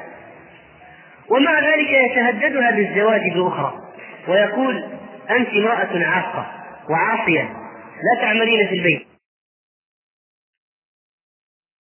ومع ذلك يتهددها بالزواج بأخرى ويقول أنت امرأة عاقة وعاصية لا تعملين في البيت.